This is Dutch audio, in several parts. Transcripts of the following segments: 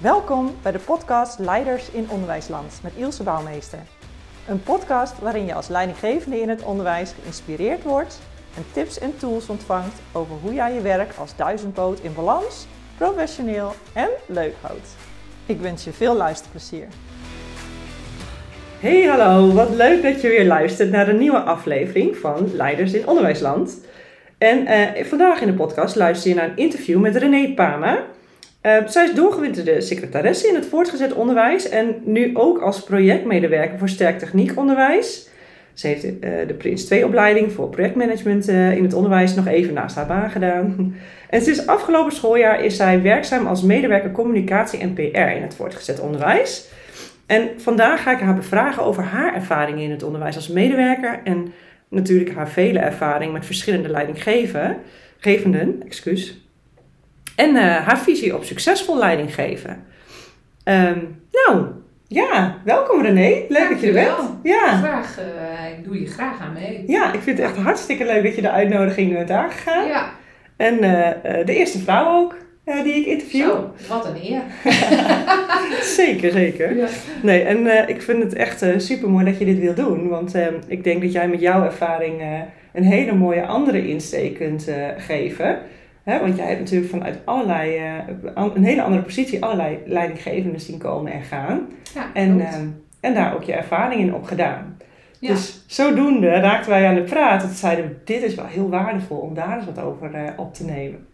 Welkom bij de podcast Leiders in Onderwijsland met Ilse Bouwmeester. Een podcast waarin je als leidinggevende in het onderwijs geïnspireerd wordt en tips en tools ontvangt over hoe jij je werk als duizendpoot in balans, professioneel en leuk houdt. Ik wens je veel luisterplezier. Hey hallo, wat leuk dat je weer luistert naar een nieuwe aflevering van Leiders in Onderwijsland. En eh, vandaag in de podcast luister je naar een interview met René Pama. Uh, zij is doorgewinterde secretaresse in het voortgezet onderwijs en nu ook als projectmedewerker voor sterk techniekonderwijs. Ze heeft uh, de Prins 2 opleiding voor projectmanagement uh, in het onderwijs nog even naast haar baan gedaan. En sinds afgelopen schooljaar is zij werkzaam als medewerker communicatie en PR in het voortgezet onderwijs. En vandaag ga ik haar bevragen over haar ervaringen in het onderwijs als medewerker en natuurlijk haar vele ervaring met verschillende leidinggevenden. Excuus. En uh, haar visie op succesvol leiding geven. Um, nou, ja, welkom René. Leuk dat je er bent. Ja. Graag, uh, ik doe je graag aan mee. Ja, ik vind het echt hartstikke leuk dat je de uitnodiging bent aangegaan. Ja. En uh, de eerste vrouw ook die ik interview. Zo, wat een eer. zeker, zeker. Ja. Nee, en ik vind het echt super mooi dat je dit wil doen. Want ehm, ik denk dat jij met jouw ervaring een hele mooie andere insteek kunt geven want jij hebt natuurlijk vanuit allerlei, uh, een hele andere positie, allerlei leidinggevenden zien komen en gaan. Ja, en, uh, en daar ook je ervaring in opgedaan. Ja. Dus zodoende raakten wij aan de praat. Dat zeiden dit is wel heel waardevol om daar eens wat over uh, op te nemen.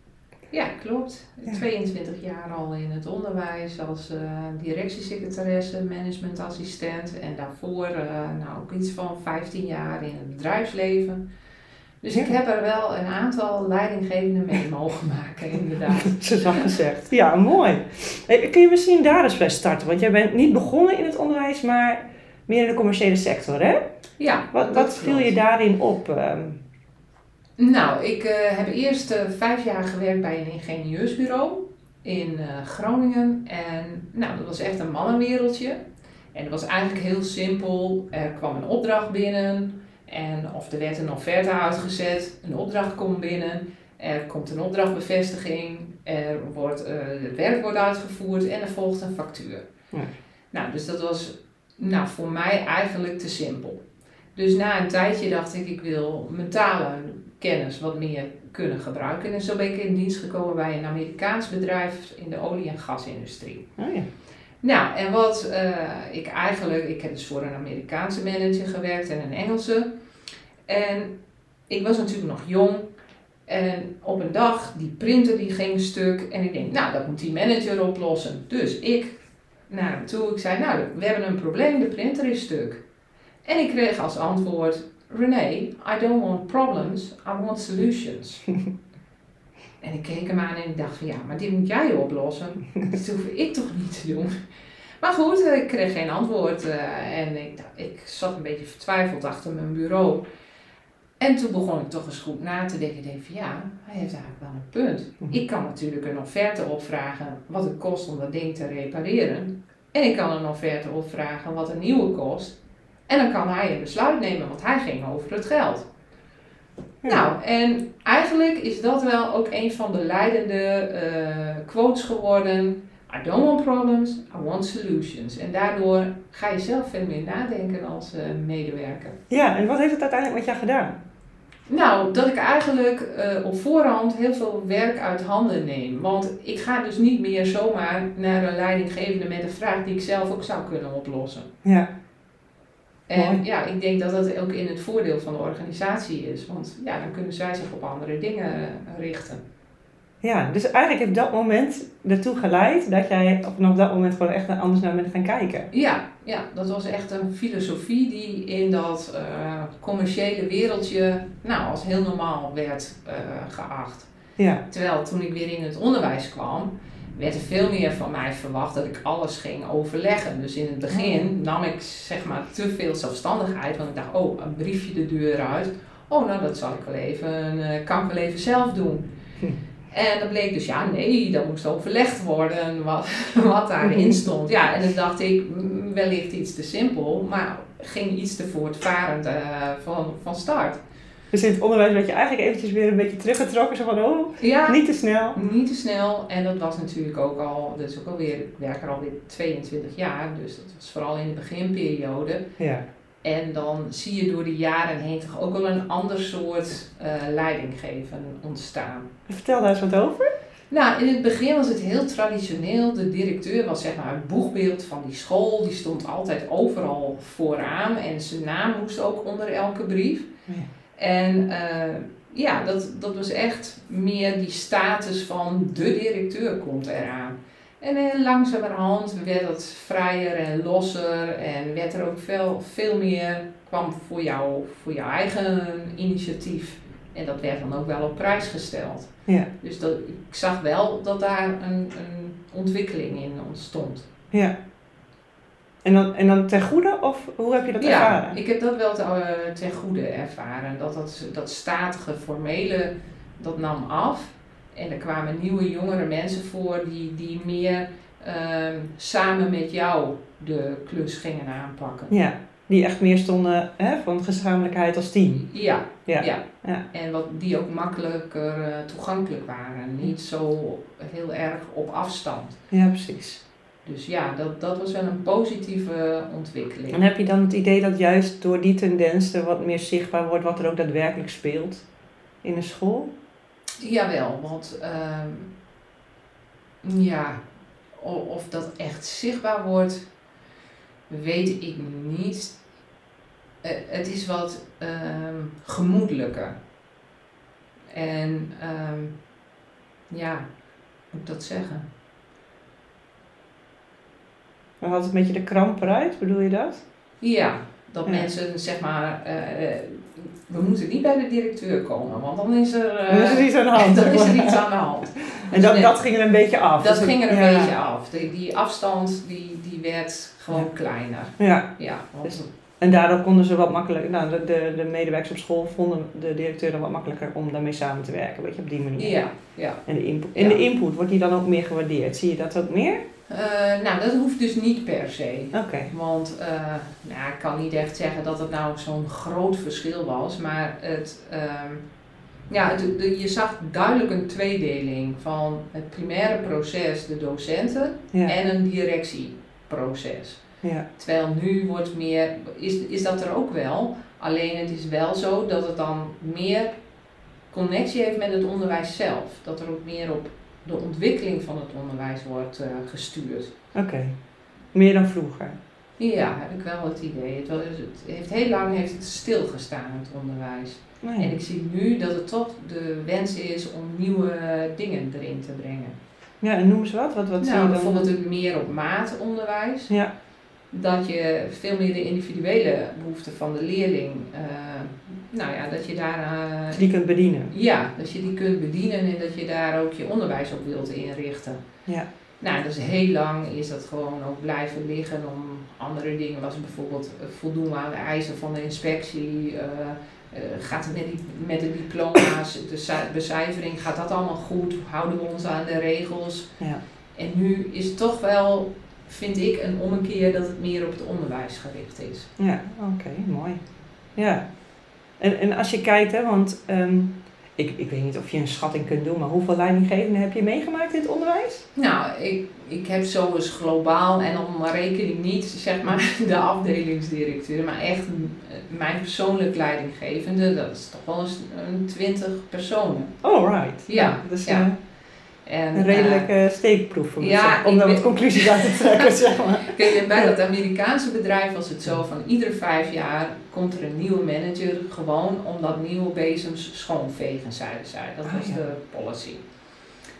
Ja, klopt. Ja. 22 jaar al in het onderwijs als uh, directiesecretaresse, managementassistent. En daarvoor nou, ook iets van 15 jaar in het bedrijfsleven. Dus ik heb er wel een aantal leidinggevenden mee mogen maken, inderdaad. Zo zag gezegd. Ja, mooi. Kun je misschien daar eens bij starten? Want jij bent niet begonnen in het onderwijs, maar meer in de commerciële sector, hè? Ja. Wat, wat viel je daarin op? Ehm? Nou, ik uh, heb eerst uh, vijf jaar gewerkt bij een ingenieursbureau in uh, Groningen. En nou, dat was echt een mannenwereldje. En het was eigenlijk heel simpel. Er kwam een opdracht binnen. En of er werd een offerte uitgezet, een opdracht komt binnen, er komt een opdrachtbevestiging, er wordt, uh, het werk wordt uitgevoerd en er volgt een factuur. Ja. Nou, dus dat was nou, voor mij eigenlijk te simpel. Dus na een tijdje dacht ik, ik wil mentale kennis wat meer kunnen gebruiken. En zo ben ik in dienst gekomen bij een Amerikaans bedrijf in de olie- en gasindustrie. Oh ja. Nou, en wat uh, ik eigenlijk, ik heb dus voor een Amerikaanse manager gewerkt en een Engelse. En ik was natuurlijk nog jong. En op een dag, die printer die ging stuk. En ik denk, nou, dat moet die manager oplossen. Dus ik naar hem toe. Ik zei, nou, we hebben een probleem, de printer is stuk. En ik kreeg als antwoord, René, I don't want problems, I want solutions. en ik keek hem aan en ik dacht van, ja, maar die moet jij oplossen. Dat hoef ik toch niet te doen. Maar goed, ik kreeg geen antwoord. Uh, en ik, ik zat een beetje vertwijfeld achter mijn bureau. En toen begon ik toch eens goed na te denken. Ik denk van ja, hij heeft eigenlijk wel een punt. Mhm. Ik kan natuurlijk een offerte opvragen wat het kost om dat ding te repareren. En ik kan een offerte opvragen wat een nieuwe kost. En dan kan hij een besluit nemen, want hij ging over het geld. Nou, en eigenlijk is dat wel ook een van de leidende uh, quotes geworden. I don't want problems, I want solutions. En daardoor ga je zelf veel meer nadenken als uh, medewerker. Ja, en wat heeft het uiteindelijk met jou gedaan? Nou, dat ik eigenlijk uh, op voorhand heel veel werk uit handen neem. Want ik ga dus niet meer zomaar naar een leidinggevende met een vraag die ik zelf ook zou kunnen oplossen. Ja. En ja, ik denk dat dat ook in het voordeel van de organisatie is. Want ja, dan kunnen zij zich op andere dingen richten. Ja, dus eigenlijk heeft dat moment ertoe geleid dat jij op dat moment gewoon echt anders naar bent gaan kijken. Ja, ja, dat was echt een filosofie die in dat uh, commerciële wereldje nou, als heel normaal werd uh, geacht. Ja. Terwijl toen ik weer in het onderwijs kwam, werd er veel meer van mij verwacht dat ik alles ging overleggen. Dus in het begin oh. nam ik zeg maar te veel zelfstandigheid, want ik dacht, oh, een briefje de deur uit. Oh, nou dat zal ik wel even, uh, kan ik wel even zelf doen. Hm. En dat bleek dus, ja, nee, dat moest overlegd worden wat, wat daarin mhm. stond. Ja, en dan dacht ik, wellicht iets te simpel, maar ging iets te voortvarend uh, van, van start. Dus in het onderwijs werd je eigenlijk eventjes weer een beetje teruggetrokken. Zo van, oh, Ja, niet te snel. niet te snel. En dat was natuurlijk ook al, dat is ook alweer, ik werk er alweer 22 jaar, dus dat was vooral in de beginperiode. Ja. En dan zie je door de jaren heen toch ook wel een ander soort eh leidinggeven ontstaan. Vertel daar eens wat over. Nou, in het begin was het heel traditioneel. De directeur was zeg maar het boegbeeld van die school. Die stond altijd overal vooraan en zijn naam moest ook onder elke brief. Ja. En eh, ja, dat, dat was echt meer die status van de directeur komt eraan. En eh, langzamerhand werd het vrijer en losser en werd er ook veel, veel meer, kwam voor jou, voor jouw eigen initiatief. En dat werd dan ook wel op prijs gesteld. Ja. Dus dat, ik zag wel dat daar een, een ontwikkeling in ontstond. Ja. En dan, en dan ten goede of hoe heb je dat Ja, ervaren? ik heb dat wel te- eh, ten goede ervaren. Dat, dat, dat statige, formele, dat nam af. En er kwamen nieuwe, jongere mensen voor die, die meer ehm, samen met jou de klus gingen aanpakken. Ja, die echt meer stonden hè, van gezamenlijkheid als team. Ja, Ja. ja. Ja. En wat, die ook makkelijker eh, toegankelijk waren. Niet zo heel erg op afstand. Ja, precies. Dus ja, dat, dat was wel een positieve ontwikkeling. En heb je dan het idee dat juist door die tendens er wat meer zichtbaar wordt wat er ook daadwerkelijk speelt in een school? Jawel, want ehm, ja, of dat echt zichtbaar wordt, weet ik niet. Eh, het is wat ehm, gemoedelijker. En ehm, ja, hoe moet ik dat zeggen? Dan had het een beetje de kramp eruit, bedoel je dat? Ja, dat Ja. mensen zeg maar, eh, eh, we moeten niet bij de directeur komen, want dan is er, eh, Dan is er iets aan de hand. dan is er maar. iets aan de hand. En dat, Nee. dat ging er een beetje af. Dat Dus ging er een ja. beetje af. Die, die afstand die, die werd gewoon kleiner. Ja, Ja, want, Dus- en daardoor konden ze wat makkelijker, nou, de, de, de medewerkers op school vonden de directeur dan wat makkelijker om daarmee samen te werken, weet je, op die manier. ja, ja. En de input, en de input, wordt die dan ook meer gewaardeerd? Zie je dat ook meer? Eh, nou, dat hoeft dus niet per se. Oké. Want eh, nou, ik kan niet echt zeggen dat het nou zo'n groot verschil was. Maar het, ehm, ja, het- de- je zag duidelijk een tweedeling van het primaire proces, de docenten, Ja. en een directieproces. ja. Terwijl nu wordt meer, is, is dat er ook wel. Alleen het is wel zo dat het dan meer connectie heeft met het onderwijs zelf. Dat er ook meer op de ontwikkeling van het onderwijs wordt eh, gestuurd. Oké. Meer dan vroeger. Ja, heb ik wel het idee. Het, was, het heeft heel lang heeft het stilgestaan, het onderwijs. Nee. En ik zie nu dat het toch de wens is om nieuwe dingen erin te brengen. Ja, en noem eens wat. Wat, wat nou, dan? bijvoorbeeld een meer op maat onderwijs. Ja. dat je veel meer de individuele behoeften van de leerling, eh, nou ja, dat je daar, eh, Die kunt bedienen. ja, dat je die kunt bedienen en dat je daar ook je onderwijs op wilt inrichten. Ja. Nou, dus heel lang is dat gewoon ook blijven liggen om andere dingen, was bijvoorbeeld eh, voldoen aan de eisen van de inspectie, eh, gaat het met, die, met de diploma's, de ci- becijfering, gaat dat allemaal goed, houden we ons aan de regels? Ja. En nu is het toch wel, vind ik, een ommekeer dat het meer op het onderwijs gericht is. Ja, oké, mooi. Ja. En, en als je kijkt, hè, want ehm, ik, ik weet niet of je een schatting kunt doen, maar hoeveel leidinggevenden heb je meegemaakt in het onderwijs? Nou, ik, ik heb zo eens globaal en dan reken ik niet zeg maar de afdelingsdirecteur, maar echt eh, mijn persoonlijk leidinggevende, dat is toch wel eens een twintig personen. Oh, right. Ja, Dus ja. Eh, En, een redelijke steekproef voor ja, mezelf, om daar wat conclusies uit te trekken, zeg maar. eh, kijk, bij dat Amerikaanse bedrijf was het zo van iedere vijf jaar komt er een nieuwe manager gewoon omdat nieuwe bezems schoonvegen, zeiden zij. Dat Ah, was ja. de policy.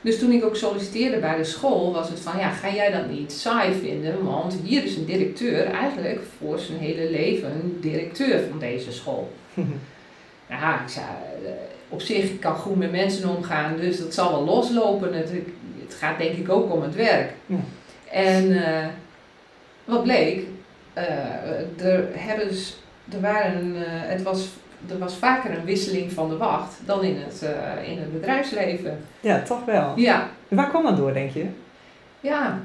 Dus toen ik ook solliciteerde bij de school, was het van ja, ga jij dat niet saai vinden? Want hier is een directeur, eigenlijk voor zijn hele leven directeur van deze school. Ja, ik zei, eh, op zich ik kan goed met mensen omgaan, dus dat zal wel loslopen. Het, het gaat denk ik ook om het werk. Ja. En eh, wat bleek, eh, er, hebben, s- er, waren, eh, het was, er was vaker een wisseling van de wacht dan in het, in het bedrijfsleven. Ja, toch wel. Ja, Waar kwam dat door, denk je? ja.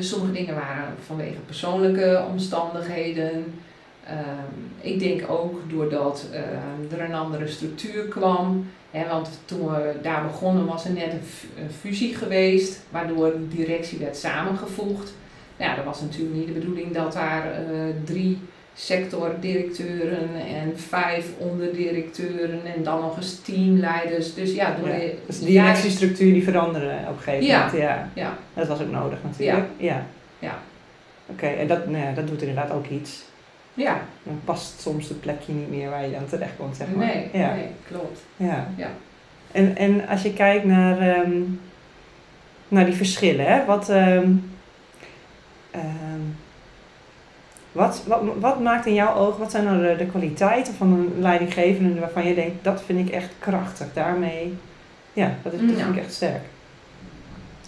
Sommige dingen waren vanwege persoonlijke omstandigheden. Ehm, ik denk ook doordat ehm, er een andere structuur kwam. Hè, want toen we daar begonnen was er net een, fu- een fusie geweest, waardoor de directie werd samengevoegd. Nou, ja, dat was natuurlijk niet de bedoeling dat daar eh, drie sectordirecteuren en vijf onderdirecteuren en dan nog eens teamleiders. Dus ja, door Ja, de Dus directiestructuur die veranderde op een gegeven Ja. moment. Ja. Ja. Dat was ook nodig natuurlijk. Ja. Ja. Oké, en dat, nou ja, dat doet inderdaad ook iets. Ja, Dan past soms het plekje niet meer waar je dan terecht komt, zeg maar. nee, ja. nee, klopt. Ja. Ja. En, en als je kijkt naar, ehm, naar die verschillen, hè? Wat, ehm, ehm, wat, wat, wat maakt in jouw ogen, wat zijn nou de, de kwaliteiten van een leidinggevende waarvan je denkt, dat vind ik echt krachtig, daarmee, ja, dat, is, dat Ja. vind ik echt sterk.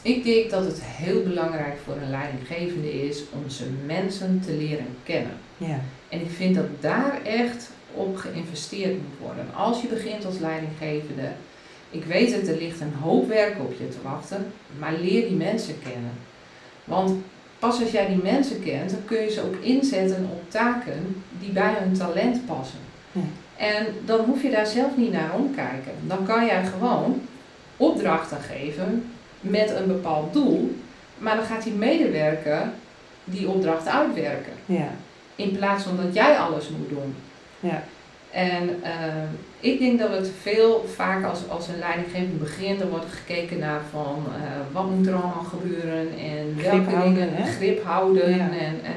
Ik denk dat het heel belangrijk voor een leidinggevende is om zijn mensen te leren kennen. Ja, En ik vind dat daar echt op geïnvesteerd moet worden. Als je begint als leidinggevende, ik weet het, er ligt een hoop werk op je te wachten, maar leer die mensen kennen. Want pas als jij die mensen kent, dan kun je ze ook inzetten op taken die bij hun talent passen. Ja. En dan hoef je daar zelf niet naar omkijken. Dan kan jij gewoon opdrachten geven met een bepaald doel, maar dan gaat die medewerker die opdracht uitwerken. ja, In plaats van dat jij alles moet doen. ja, En eh, ik denk dat het veel vaak als, als een leidinggevende begint, dan wordt er gekeken naar van eh, wat moet er allemaal gebeuren en Grip welke houden, dingen, hè? grip houden Ja. en, en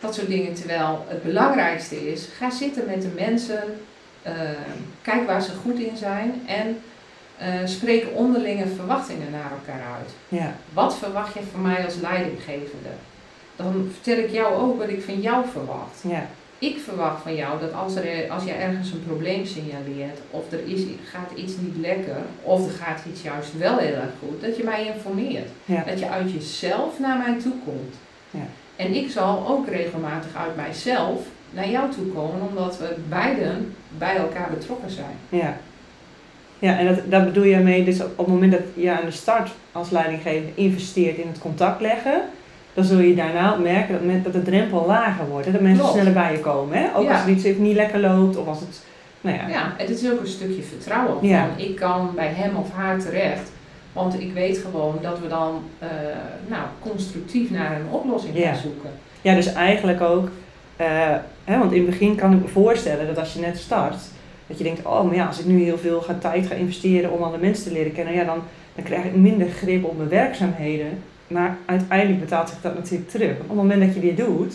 dat soort dingen. Terwijl het belangrijkste is, ga zitten met de mensen, eh, kijk waar ze goed in zijn en eh, spreek onderlinge verwachtingen naar elkaar uit. ja, Wat verwacht je van mij als leidinggevende? Dan vertel ik jou ook wat ik van jou verwacht. ja, Ik verwacht van jou dat als, er, als je ergens een probleem signaleert, of er is, gaat iets niet lekker, of er gaat iets juist wel heel erg goed, dat je mij informeert. ja, Dat je uit jezelf naar mij toe komt. Ja. En ik zal ook regelmatig uit mijzelf naar jou toe komen, omdat we beiden bij elkaar betrokken zijn. ja. Ja, en dat, daar bedoel je mee, dus op, het moment dat je aan de start als leidinggevende investeert in het contact leggen, dan zul je daarna merken dat, men- dat de drempel lager wordt. Hè? Dat mensen Klopt. sneller bij je komen. Hè? Ook Ja. als er iets even niet lekker loopt of als het, nou ja. Het is ook een stukje vertrouwen. Van, Ja. Ik kan bij hem of haar terecht, want ik weet gewoon dat we dan eh, nou, constructief naar een oplossing Ja. gaan zoeken. Ja, dus eigenlijk ook, eh, hè, want in het begin kan ik me voorstellen dat als je net start, dat je denkt, oh maar ja, als ik nu heel veel ga, tijd ga investeren om alle mensen te leren kennen, ja, dan, dan krijg ik minder grip op mijn werkzaamheden. Maar uiteindelijk betaalt zich dat natuurlijk terug. Op het moment dat je dit doet,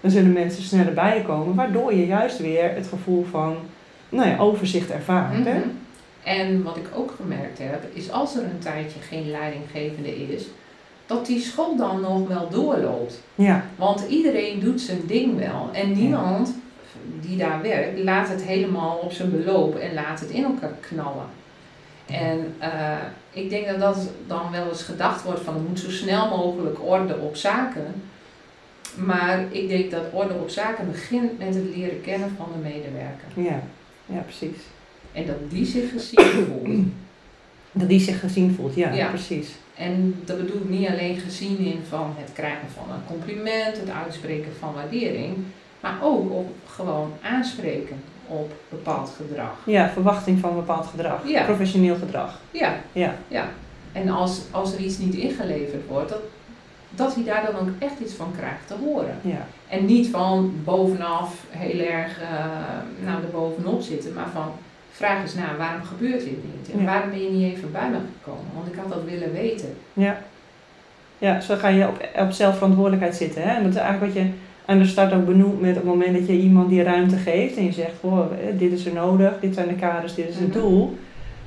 dan zullen mensen sneller bij je komen, waardoor je juist weer het gevoel van nou ja, overzicht ervaart. Hè? Mhm. En wat ik ook gemerkt heb, is als er een tijdje geen leidinggevende is, dat die school dan nog wel doorloopt. Ja, Want iedereen doet zijn ding wel. En niemand die daar werkt, laat het helemaal op zijn beloop en laat het in elkaar knallen. En eh, ik denk dat dat dan wel eens gedacht wordt van er moet zo snel mogelijk orde op zaken. Maar ik denk dat orde op zaken begint met het leren kennen van de medewerker. ja, ja, precies. En dat die zich gezien voelt. Dat die zich gezien voelt, ja, Ja. precies. En dat bedoel ik niet alleen gezien in van het krijgen van een compliment, het uitspreken van waardering, maar ook op gewoon aanspreken op bepaald gedrag. Ja, verwachting van bepaald gedrag, Ja. professioneel gedrag. Ja, Ja, ja. En als, als er iets niet ingeleverd wordt, dat, dat hij daar dan ook echt iets van krijgt te horen. ja, En niet van bovenaf heel erg eh nou, er bovenop zitten, maar van vraag eens naar waarom gebeurt dit niet? En Ja. waarom ben je niet even bij me gekomen? Want ik had dat willen weten. ja. Ja, zo ga je op, op zelfverantwoordelijkheid zitten. Hè? En dat is eigenlijk wat je aan de start ook benoemt met het moment dat je iemand die ruimte geeft en je zegt, goh, eh, dit is er nodig, dit zijn de kaders, dit is het Mhm. doel.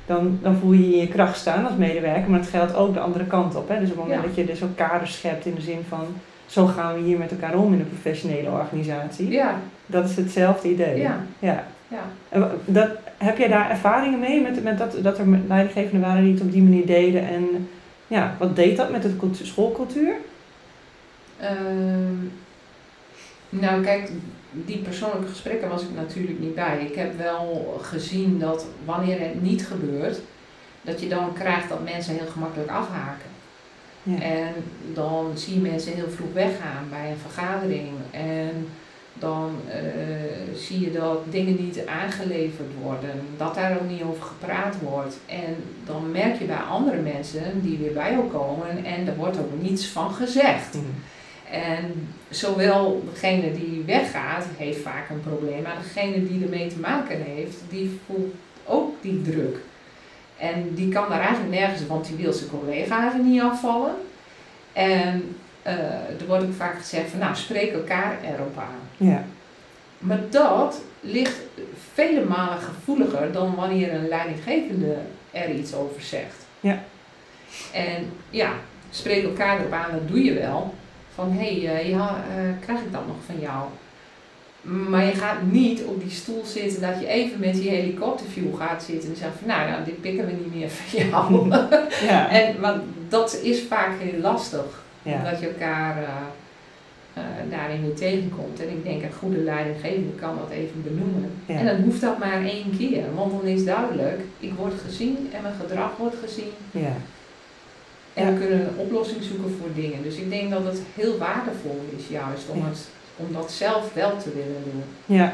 Dan, dan voel je je in je kracht staan als medewerker, maar het geldt ook de andere kant op. Hè? Dus op het moment Ja. dat je dus ook kaders schept in de zin van, zo gaan we hier met elkaar om in een professionele organisatie. Ja, Dat is hetzelfde idee. ja, ja. ja. En dat, heb jij daar ervaringen mee met, met dat, dat er leidinggevenden waren die het op die manier deden? En ja, wat deed dat met de cultu- schoolcultuur? Ehm, nou, kijk, die persoonlijke gesprekken was ik natuurlijk niet bij. Ik heb wel gezien dat wanneer het niet gebeurt, dat je dan krijgt dat mensen heel gemakkelijk afhaken. Ja. En dan zie je mensen heel vroeg weggaan bij een vergadering. En dan eh, zie je dat dingen niet aangeleverd worden, dat daar ook niet over gepraat wordt. En dan merk je bij andere mensen die weer bij jou komen en er wordt ook niets van gezegd. Mhm. En zowel degene die weggaat, heeft vaak een probleem, maar degene die ermee te maken heeft, die voelt ook die druk. En die kan daar eigenlijk nergens, want die wil zijn collega's er niet afvallen. En eh, er wordt ook vaak gezegd van, nou, spreek elkaar erop aan. Ja. Maar dat ligt vele malen gevoeliger dan wanneer een leidinggevende er iets over zegt. Ja. En ja, spreek elkaar erop aan, dat doe je wel. Van hé, hey, ja, eh, krijg ik dat nog van jou? Maar je gaat niet op die stoel zitten dat je even met die helikopterview gaat zitten en zegt van nou, nou dit pikken we niet meer van jou. Ja. en, want dat is vaak heel lastig, Ja. omdat je elkaar eh, eh, daarin weer tegenkomt. En ik denk een goede leidinggevende kan dat even benoemen. Ja. En dan hoeft dat maar één keer, want dan is duidelijk, ik word gezien en mijn gedrag wordt gezien. En Ja. we kunnen een oplossing zoeken voor dingen. Dus ik denk dat het heel waardevol is juist om, het, om dat zelf wel te willen doen. Ja.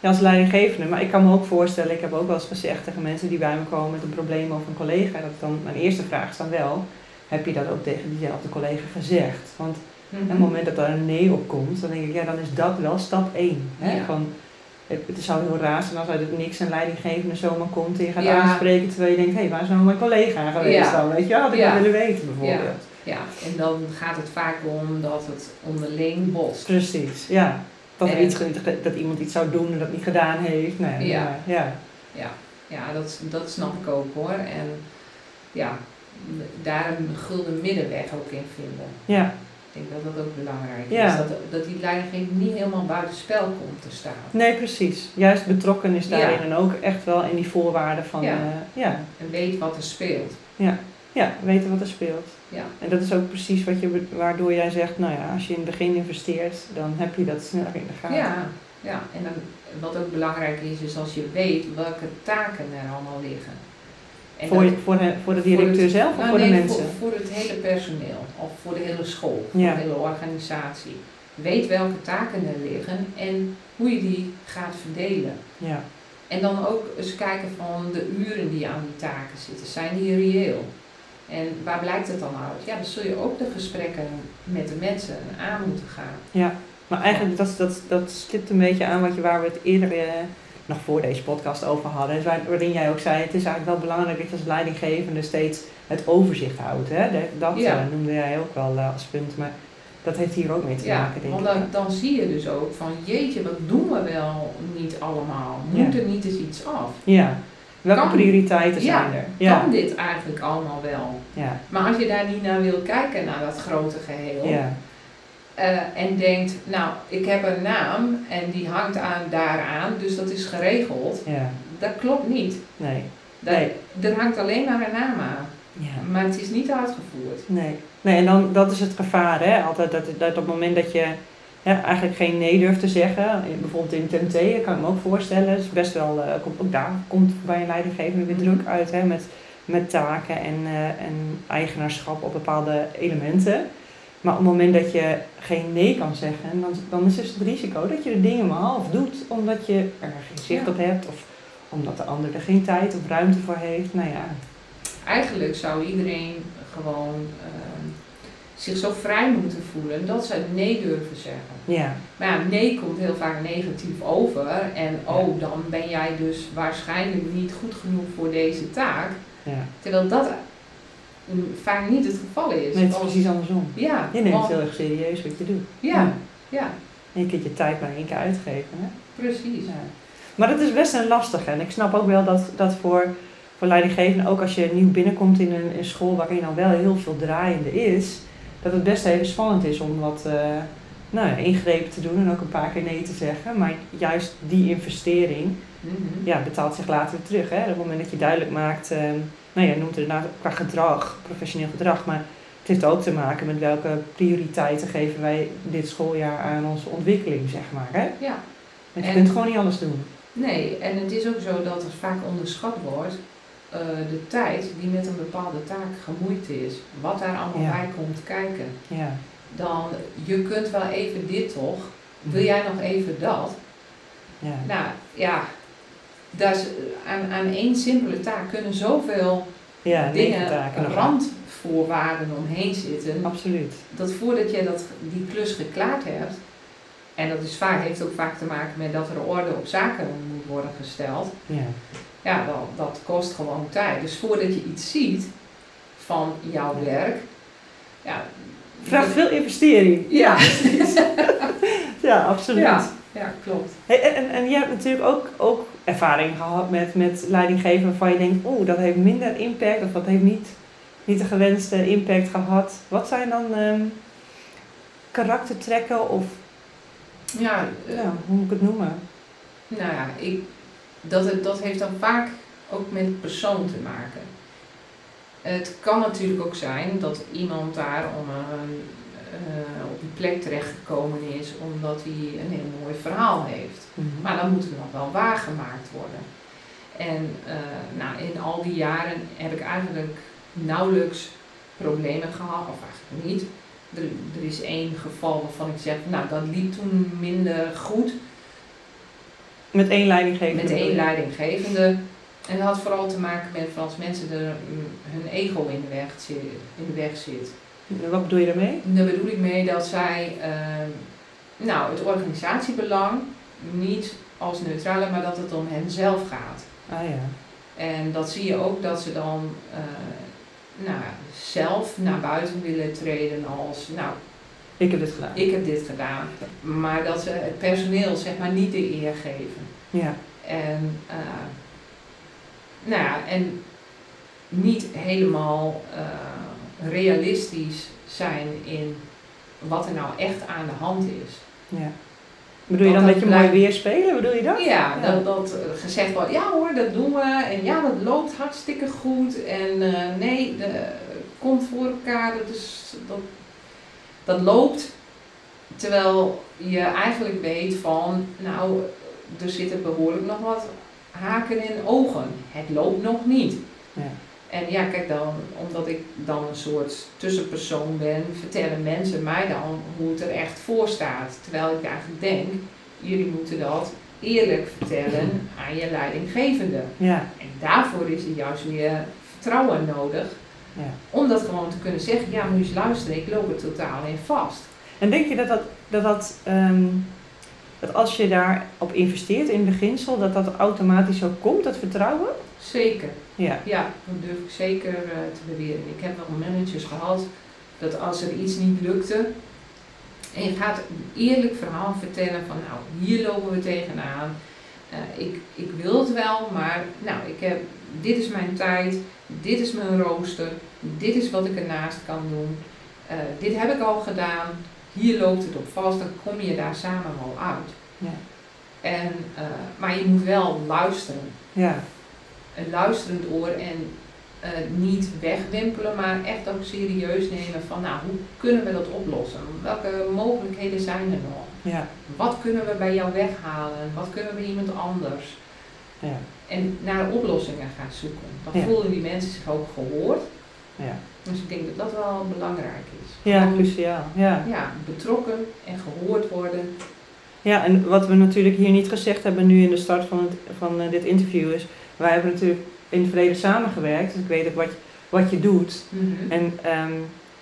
ja, als leidinggevende. Maar ik kan me ook voorstellen, ik heb ook wel eens gezegd tegen mensen die bij me komen met een probleem of een collega, dat dan mijn eerste vraag is dan wel, heb je dat ook tegen diezelfde collega gezegd? Want op het moment dat er een nee op komt, dan denk ik, ja, dan is dat wel stap 1. Hè? Ja. Van, het, zou heel raar zijn als uit het niks een leidinggevende zomaar komt en je gaat Ja. aanspreken terwijl je denkt, hé, waar is nou mijn collega geweest Ja. dan? Weet je, had ik Ja. wel willen weten bijvoorbeeld. Ja, en dan gaat het vaak om dat het onderling botst. Precies, ja. Dat, er En- iets, dat iemand iets zou doen en dat niet gedaan heeft. Nee, Ja. ja. Ja, ja dat, dat snap ik ook hoor. En ja, daar een gulden middenweg ook in vinden. ja. Ik denk dat dat ook belangrijk Ja. is. Dat, dat die leidinggevende niet helemaal buiten spel komt te staan. Nee, precies. Juist betrokken is daarin Ja. en ook echt wel in die voorwaarden van, Ja. eh, ja. En weet wat er speelt. ja, weten wat er speelt. Ja. En dat is ook precies wat je, waardoor jij zegt, nou ja, als je in het begin investeert, dan heb je dat sneller in de gaten. Ja, ja, en dan, wat ook belangrijk is, is als je weet welke taken er allemaal liggen. En voor, dat- voor, de, voor de directeur het- zelf of nou, voor de mensen? Voor, voor het hele personeel of voor de hele school, voor Ja. de hele organisatie. Weet welke taken er liggen en hoe je die gaat verdelen. Ja. En dan ook eens kijken van de uren die aan die taken zitten. Zijn die reëel? En waar blijkt het dan uit? Ja, dan zul je ook de gesprekken met de mensen aan moeten gaan. Maar eigenlijk, dat, dat, dat stipt een beetje aan wat je, waar we het eerder eh, nog voor deze podcast over hadden. Dus waar- waarin jij ook zei, het is eigenlijk wel belangrijk dat je als leidinggevende steeds het overzicht houdt. Hè? Dat Ja. eh, noemde jij ook wel eh, als punt, maar dat heeft hier ook mee te Ja, maken, denk want ik. dan, dan zie je dus ook van jeetje, wat doen we wel niet allemaal? Moet Ja. er niet eens iets af? Ja. Welke Kan- prioriteiten zijn er? Ja. Kan dit eigenlijk allemaal wel? Ja. Maar als je daar niet naar wil kijken, naar dat grote geheel, Eh, en denkt, nou, ik heb een naam en die hangt aan, daaraan, dus dat is geregeld, Ja. dat klopt niet. Nee. Dat, Nee. Er hangt alleen maar een naam aan, Ja. maar het is niet uitgevoerd. Nee. Nee, en dan, dat is het gevaar, hè? Altijd dat, dat op het moment dat je ja, eigenlijk geen nee durft te zeggen, bijvoorbeeld in TMT, kan ik me ook voorstellen, is best wel, eh, komt, ook daar komt bij een leidinggevende weer Mhm. druk uit, hè? Met, met taken en, eh, en eigenaarschap op bepaalde elementen. Maar op het moment dat je geen nee kan zeggen, dan, dan is dus het risico dat je de dingen maar half doet, omdat je er geen zicht Ja. op hebt of omdat de ander er geen tijd of ruimte voor heeft. Nou ja, Eigenlijk zou iedereen gewoon ehm, zich zo vrij moeten voelen dat ze nee durven zeggen. ja, Maar ja, nee komt heel vaak negatief over. En oh, dan ben jij dus waarschijnlijk niet goed genoeg voor deze taak. ja. Terwijl dat vaak niet het geval is. Nee, het is precies andersom. Ja, Je neemt want- heel erg serieus wat je doet. ja, ja, En je kunt je tijd maar één keer uitgeven. Hè? precies. Ja. Maar dat is best een lastige. En ik snap ook wel dat, dat voor, voor leidinggevenden, ook als je nieuw binnenkomt in een, een school waarin dan wel heel veel draaiende is, dat het best even spannend is om wat eh, nou ingrepen te doen en ook een paar keer nee te zeggen. Maar juist die investering Mhm. ja, betaalt zich later weer terug. Hè? Op het moment dat je duidelijk maakt, eh, nou ja, noemt het inderdaad qua gedrag, professioneel gedrag, maar het heeft ook te maken met welke prioriteiten geven wij dit schooljaar aan onze ontwikkeling, zeg maar. Hè? Ja, Want je En- kunt gewoon niet alles doen. nee, en het is ook zo dat er vaak onderschat wordt eh, de tijd die met een bepaalde taak gemoeid is. Wat daar allemaal Ja. bij komt kijken. Ja, Dan, je kunt wel even dit toch, Wil jij nog even dat? Ja. Nou ja, daar is, aan, aan één simpele taak kunnen zoveel Ja, dingen, nog. randvoorwaarden omheen zitten. Absoluut. Dat voordat je dat, die klus geklaard hebt, en dat is vaak, heeft ook vaak te maken met dat er orde op zaken moet worden gesteld. Ja. Ja, dat, dat kost gewoon tijd. Dus voordat je iets ziet van jouw werk, ja, Vraagt veel investering. Ja, Ja, absoluut. ja, ja, klopt. Hey, en, en, en je hebt natuurlijk ook, ook ervaring gehad met, met leidinggeven waarvan je denkt, oeh, dat heeft minder impact of dat heeft niet, niet de gewenste impact gehad. Wat zijn dan ehm, karaktertrekken of Ja, eh, ja, hoe moet ik het noemen? nou ja, ik, dat, het, dat heeft dan vaak ook met persoon te maken. Het kan natuurlijk ook zijn dat iemand daar om een, op die plek terechtgekomen is omdat hij een heel mooi verhaal heeft. Maar dan moet het nog wel waargemaakt worden. En eh, nou, in al die jaren heb ik eigenlijk nauwelijks problemen gehad, of eigenlijk niet. Er, er is één geval waarvan ik zeg, nou dat liep toen minder goed Met één leidinggevende. met één leidinggevende. En dat had vooral te maken met als mensen er, mm, hun ego in de weg. In de weg zit. Wat bedoel je daarmee? Daar bedoel ik mee dat zij ehm, nou, het organisatiebelang niet als neutrale, maar dat het om hen zelf gaat. Ah ja. En dat zie je ook dat ze dan eh, nou, zelf naar buiten willen treden als, nou, Ik heb dit gedaan. ik heb dit gedaan. Maar dat ze het personeel zeg maar niet de eer geven. Ja. En, eh, nou ja, en niet helemaal eh, realistisch zijn in wat er nou echt aan de hand is. ja. Bedoel je dan dat dat je mooi weer spelen? Bedoel je dat? Ja, dat, dat eh, gezegd wordt, ja hoor, dat doen we. En ja, dat loopt hartstikke goed. En eh, nee, de, komt voor elkaar. Dat, is, dat, dat loopt. Terwijl je eigenlijk weet van, nou, er zitten behoorlijk nog wat haken in ogen. Het loopt nog niet. Ja. En ja, kijk dan, omdat ik dan een soort tussenpersoon ben, vertellen mensen mij dan hoe het er echt voor staat. Terwijl ik eigenlijk denk, jullie moeten dat eerlijk vertellen aan je leidinggevende. Ja. En daarvoor is er juist weer vertrouwen nodig. Ja. Om dat gewoon te kunnen zeggen, ja, moet je eens luisteren, ik loop er totaal in vast. En denk je dat dat, dat, dat, ehm, dat als je daarop investeert in beginsel, dat dat automatisch zo komt, dat vertrouwen? Zeker. Ja. Ja, dat durf ik zeker eh, te beweren. Ik heb wel managers gehad dat als er iets niet lukte en je gaat een eerlijk verhaal vertellen van nou, hier lopen we tegenaan. Eh, ik, ik wil het wel, maar nou, ik heb, dit is mijn tijd, dit is mijn rooster, dit is wat ik ernaast kan doen. Eh, dit heb ik al gedaan, hier loopt het op vast, dan kom je daar samen wel uit. Ja. En, eh, maar je moet wel luisteren Ja. een luisterend oor en eh, niet wegwimpelen, maar echt ook serieus nemen van nou, hoe kunnen we dat oplossen? Welke mogelijkheden zijn er nog? Ja. Wat kunnen we bij jou weghalen? Wat kunnen we bij iemand anders? Ja. En naar oplossingen gaan zoeken. Dan Ja. voelen die mensen zich ook gehoord. Ja. Dus ik denk dat dat wel belangrijk is. Ja, cruciaal. Ja. ja, betrokken en gehoord worden. ja, en wat we natuurlijk hier niet gezegd hebben nu in de start van, het, van eh, dit interview is, wij hebben natuurlijk in het verleden samengewerkt, dus ik weet ook wat, wat je doet. En ehm,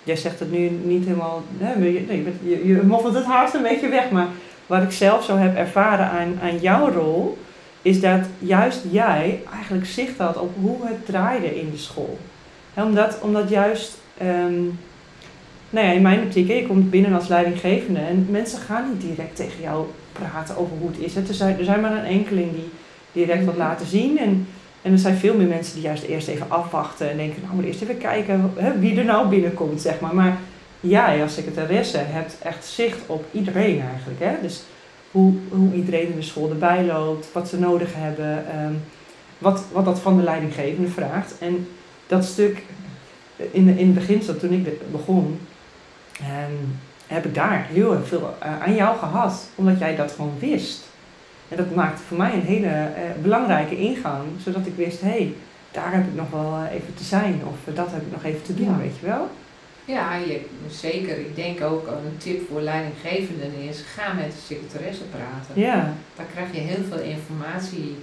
jij zegt het nu niet helemaal, maar je, nee, je, je, je moffelt het hart een beetje weg, maar wat ik zelf zo heb ervaren aan, aan jouw rol, is dat juist jij eigenlijk zicht had op hoe het draaide in de school. Omdat, omdat juist, ehm, nou ja, in mijn optiek, je komt binnen als leidinggevende en mensen gaan niet direct tegen jou praten over hoe het is. Het- Er zijn, er zijn maar een enkeling die direct wat Mhm. laten zien en en er zijn veel meer mensen die juist eerst even afwachten en denken, nou moet eerst even kijken hè, wie er nou binnenkomt, zeg maar. Maar jij als secretaresse hebt echt zicht op iedereen eigenlijk. Hè? Dus hoe, hoe iedereen in de school erbij loopt, wat ze nodig hebben, ehm, wat, wat dat van de leidinggevende vraagt. En dat stuk in, in het begin, zo toen ik begon, ehm, heb ik daar heel erg veel eh, aan jou gehad, omdat jij dat gewoon wist. En dat maakte voor mij een hele eh, belangrijke ingang, zodat ik wist, hé, hey, daar heb ik nog wel eh, even te zijn of dat heb ik nog even te doen, Ja. weet je wel. Ja, je, zeker. Ik denk ook een tip voor leidinggevenden is, ga met de secretaresse praten. Ja, Daar krijg je heel veel informatie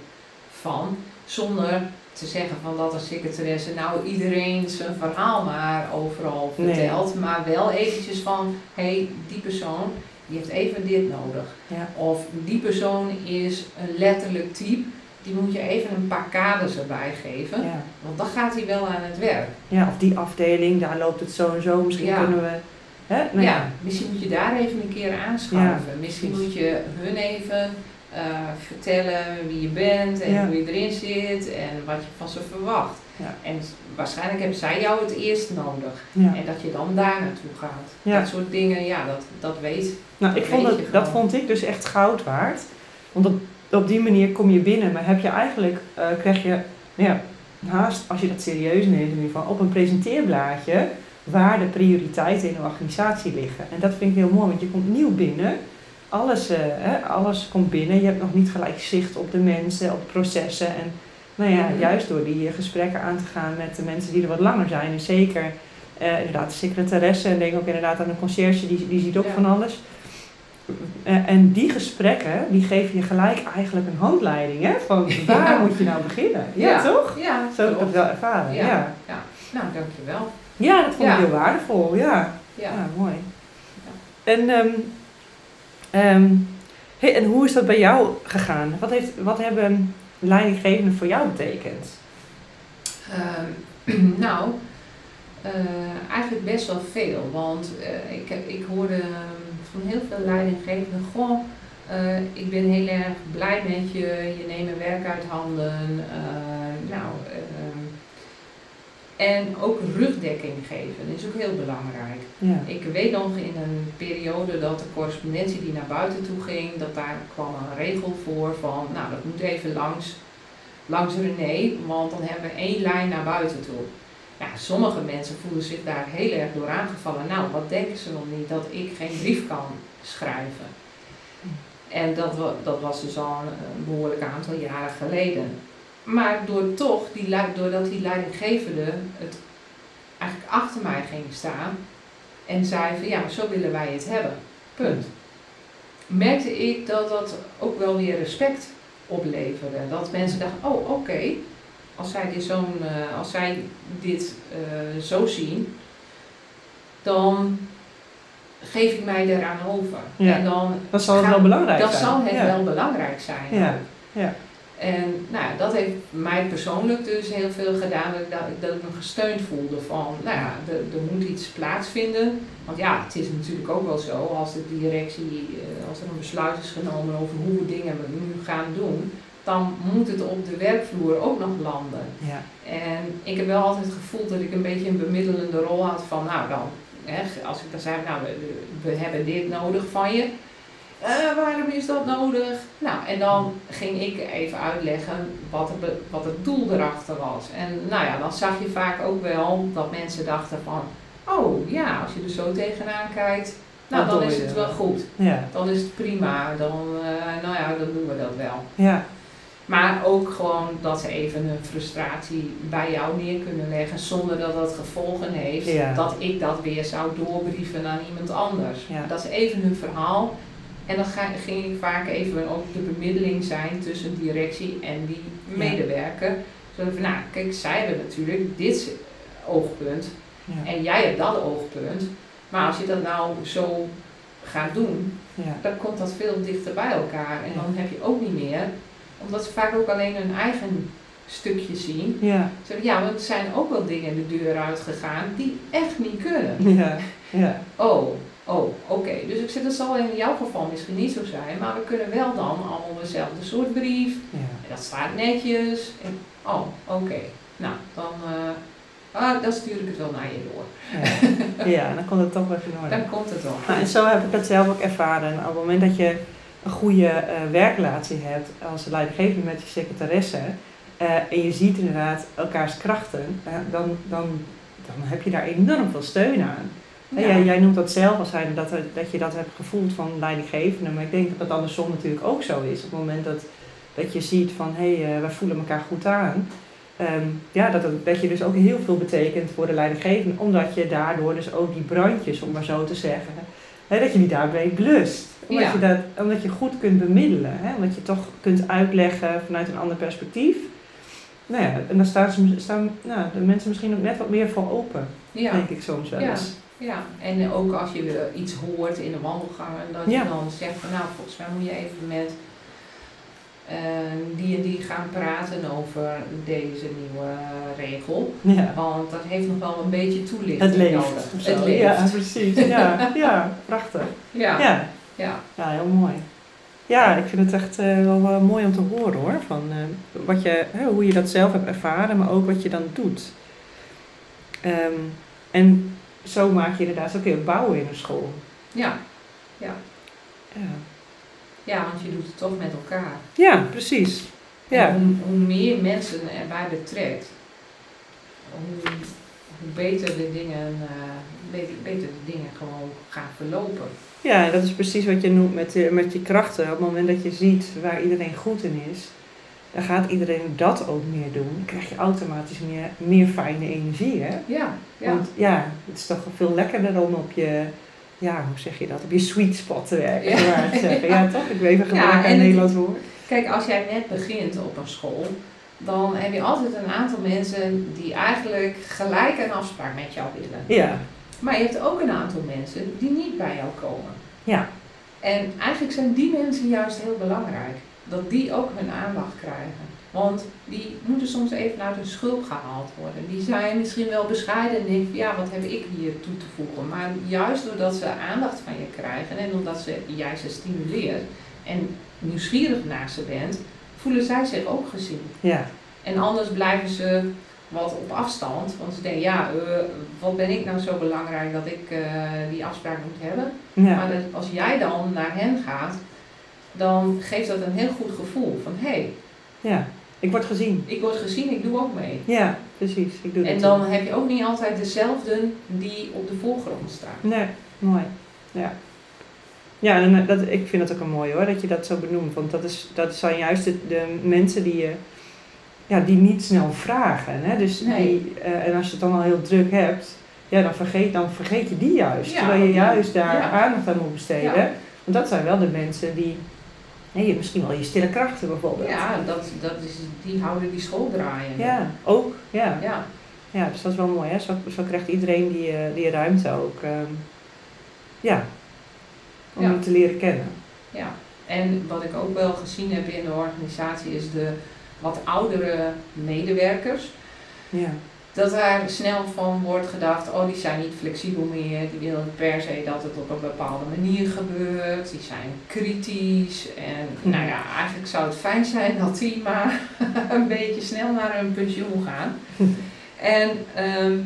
van, zonder te zeggen van dat een secretaresse nou iedereen zijn verhaal maar overal Nee. vertelt, maar wel eventjes van, hé, hey, die persoon die heeft even dit nodig. ja, Of die persoon is een letterlijk type, die moet je even een paar kaders erbij geven, ja. want dan gaat hij wel aan het werk. Ja, of die afdeling, daar loopt het zo en zo. Misschien Ja. kunnen we... Hè? Nou ja, misschien moet je daar even een keer aanschuiven. misschien moet je hun even eh, vertellen wie je bent en Ja. hoe je erin zit en wat je van ze verwacht. En waarschijnlijk hebben zij jou het eerst nodig. En dat je dan daar naartoe gaat. Dat soort dingen, ja, dat, dat weet. Nou, ik Dat vond weet dat, je dat gewoon. vond ik dus echt goud waard. Want op, op die manier kom je binnen, maar heb je eigenlijk, eh, krijg je, nou ja, haast, als je dat serieus neemt in ieder geval, op een presenteerblaadje waar de prioriteiten in de organisatie liggen. En dat vind ik heel mooi, want je komt nieuw binnen. Alles, eh, hè, alles komt binnen. Je hebt nog niet gelijk zicht op de mensen, op de processen. En nou ja, Mhm. juist door die eh, gesprekken aan te gaan met de mensen die er wat langer zijn. En zeker eh, inderdaad de secretaresse en denk ook inderdaad aan de conciërge, die, die ziet ook Ja. van alles. Eh, en die gesprekken, die geven je gelijk eigenlijk een handleiding, hè? Van waar Ja. moet je nou beginnen? Ja, Ja. toch? Ja, Zo heb ik wel ervaren, ja. Ja. Ja, Nou, dankjewel. Dat vond ik Ja. heel waardevol, ja. Ja. Ja, mooi. En, ehm, ehm, hey, en hoe is dat bij jou gegaan? Wat, heeft, wat hebben leidinggevenden voor jou betekend? Ehm, nou, eh, eigenlijk best wel veel. Want eh, ik, heb, ik hoorde van heel veel leidinggevenden, goh, eh, ik ben heel erg blij met je, je neemt mijn werk uit handen. nou, en ook rugdekking geven is ook heel belangrijk. Ja. Ik weet nog in een periode dat de correspondentie die naar buiten toe ging, dat daar kwam een regel voor van, nou dat moet even langs, langs René, want dan hebben we één lijn naar buiten toe. Ja, sommige mensen voelen zich daar heel erg door aangevallen. Nou, wat denken ze nog niet dat ik geen brief kan schrijven? En dat, dat was dus al een behoorlijk aantal jaren geleden. Maar door toch, die, doordat die leidinggevende het eigenlijk achter mij ging staan en zei van ja, zo willen wij het hebben. Punt. Merkte ik dat dat ook wel weer respect opleverde. Dat mensen dachten, oh oké, als zij dit, zo'n, eh, als zij dit eh, zo zien, dan geef ik mij eraan over. Ja. En dan Dat zal het wel belangrijk dat zijn. zal het ja. wel belangrijk zijn. Ja, ja. En nou, dat heeft mij persoonlijk dus heel veel gedaan dat ik, dat, ik me gesteund voelde van, nou ja, er, er moet iets plaatsvinden. Want ja, het is natuurlijk ook wel zo, als de directie, eh, als er een besluit is genomen over hoe we dingen nu gaan doen, dan moet het op de werkvloer ook nog landen. ja. En ik heb wel altijd het gevoel dat ik een beetje een bemiddelende rol had van, nou dan, hè, als ik dan zei, nou we, we hebben dit nodig van je. Eh, waarom is dat nodig? Nou, en dan ging ik even uitleggen wat, het be- wat het doel erachter was. En nou ja, dan zag je vaak ook wel dat mensen dachten van, oh ja, als je er zo tegenaan kijkt, nou Dat dan is het wel. goed. Ja, Dan is het prima, dan, eh, nou ja, dan doen we dat wel. ja, Maar ook gewoon dat ze even een frustratie bij jou neer kunnen leggen zonder dat dat gevolgen heeft. Ja. Dat ik dat weer zou doorbrieven aan iemand anders. Ja. Dat is even hun verhaal. En dan ga, ging ik vaak even ook de bemiddeling zijn tussen directie en die medewerker. Zodat van, nou kijk, zij hebben natuurlijk dit oogpunt ja, en jij hebt dat oogpunt. Maar als je dat nou zo gaat doen, ja. dan komt dat veel dichter bij elkaar. En dan heb je ook niet meer, omdat ze vaak ook alleen hun eigen stukje zien. Ja, zeggen, ja, want er zijn ook wel dingen de deur uitgegaan die echt niet kunnen. ja, ja, Oh, oh, oké. Dus ik zeg, dat zal in jouw geval misschien niet zo zijn, maar we kunnen wel dan allemaal dezelfde soort brief. ja. En dat staat netjes. En, oh, oké. Nou, dan, eh, ah, dan stuur ik het wel naar je door. Ja, ja dan komt het toch even in orde. Dan komt het wel. Nou, en zo heb ik het zelf ook ervaren. Op het moment dat je een goede eh, werkrelatie hebt als leidinggevende met je secretaresse eh, en je ziet inderdaad elkaars krachten, dan, dan, dan heb je daar enorm veel steun aan. Ja. Jij, jij noemt dat zelf als zijnde dat, dat je dat hebt gevoeld van leidinggevende, maar ik denk dat dat andersom natuurlijk ook zo is. Op het moment dat, dat je ziet van hé, hey, eh, wij voelen elkaar goed aan, ehm, ja, dat, dat je dus ook heel veel betekent voor de leidinggevende. Omdat je daardoor dus ook die brandjes, om maar zo te zeggen, hè, dat je die daarbij blust. Omdat, Ja. je dat, omdat je goed kunt bemiddelen. Hè, omdat je toch kunt uitleggen vanuit een ander perspectief. Nou ja, en dan staan, ze, staan nou, de mensen misschien ook net wat meer voor open, Ja. denk ik soms wel eens. Ja, en ook als je iets hoort in de wandelgangen, dat Ja. je dan zegt van nou, volgens mij moet je even met eh, die en die gaan praten over deze nieuwe regel. Ja. Want dat heeft nog wel een beetje toelichting Het leeft. nodig. Het leeft. Ja, precies. Ja, ja prachtig. Ja. Ja. Ja. Ja, heel mooi. Ja, ik vind het echt eh, wel, wel mooi om te horen hoor. Van, eh, wat je, hoe je dat zelf hebt ervaren, maar ook wat je dan doet. Ehm, en zo maak je inderdaad ook weer bouwen in een school. Ja. Ja, ja, want je doet het toch met elkaar. ja precies. En Ja, hoe, hoe meer mensen erbij betrekt, hoe, hoe beter de dingen, eh, beter, beter de dingen gewoon gaan verlopen. ja, dat is precies wat je noemt met, de- met je krachten. Op het moment dat je ziet waar iedereen goed in is, dan gaat iedereen dat ook meer doen. Dan krijg je automatisch meer, meer fijne energie. Hè? Ja, ja. Want ja, het is toch veel lekkerder om op je, ja, hoe zeg je dat, op je sweet spot te werken. Ja. Maar zeggen. ja toch? Ik weet even en een het- Nederlands woord. Kijk, als jij net begint op een school, dan heb je altijd een aantal mensen die eigenlijk gelijk een afspraak met jou willen. Ja, Maar je hebt ook een aantal mensen die niet bij jou komen. ja, En eigenlijk zijn die mensen juist heel belangrijk. Dat die ook hun aandacht krijgen. Want die moeten soms even uit hun schulp gehaald worden. Die zijn misschien wel bescheiden en denken, ja, wat heb ik hier toe te voegen? Maar juist doordat ze aandacht van je krijgen en omdat ze, jij ze stimuleert en nieuwsgierig naar ze bent, voelen zij zich ook gezien. ja, En anders blijven ze wat op afstand. Want ze denken, ja, eh, wat ben ik nou zo belangrijk dat ik eh, die afspraak moet hebben? ja, Maar dat- als jij dan naar hen gaat, dan geeft dat een heel goed gevoel van hé, hey, ja. Ik word gezien. ik word gezien, ik doe ook mee. Ja, precies. Ik doe En dat dan ook. heb je ook niet altijd dezelfde die op de voorgrond staan. Nee, mooi. Ja. Ja, en dat, ik vind het ook een mooi hoor, dat je dat zo benoemt. Want dat, is, dat zijn juist de, de mensen die je, ja, die niet snel vragen. Hè? Dus Nee. die, eh, en als je het dan al heel druk hebt, ja, dan, vergeet, dan vergeet je die juist. Ja, terwijl je juist daar ja. aandacht aan moet besteden. Ja. Want dat zijn wel de mensen die, hè, je- misschien wel je stille krachten bijvoorbeeld. Ja, dat, dat is, die houden die school draaien. Ja, ook. Ja. ja. ja, dus dat is wel mooi. Hè? Zo, zo krijgt iedereen die, eh, die ruimte ook. ehm, ja, om Ja. hem te leren kennen. ja. En wat ik ook wel gezien heb in de organisatie is de wat oudere medewerkers. Ja. Dat daar snel van wordt gedacht, oh die zijn niet flexibel meer, die willen per se dat het op een bepaalde manier gebeurt, die zijn kritisch en nou ja, eigenlijk zou het fijn zijn dat die maar een beetje snel naar hun pensioen gaan. en ehm,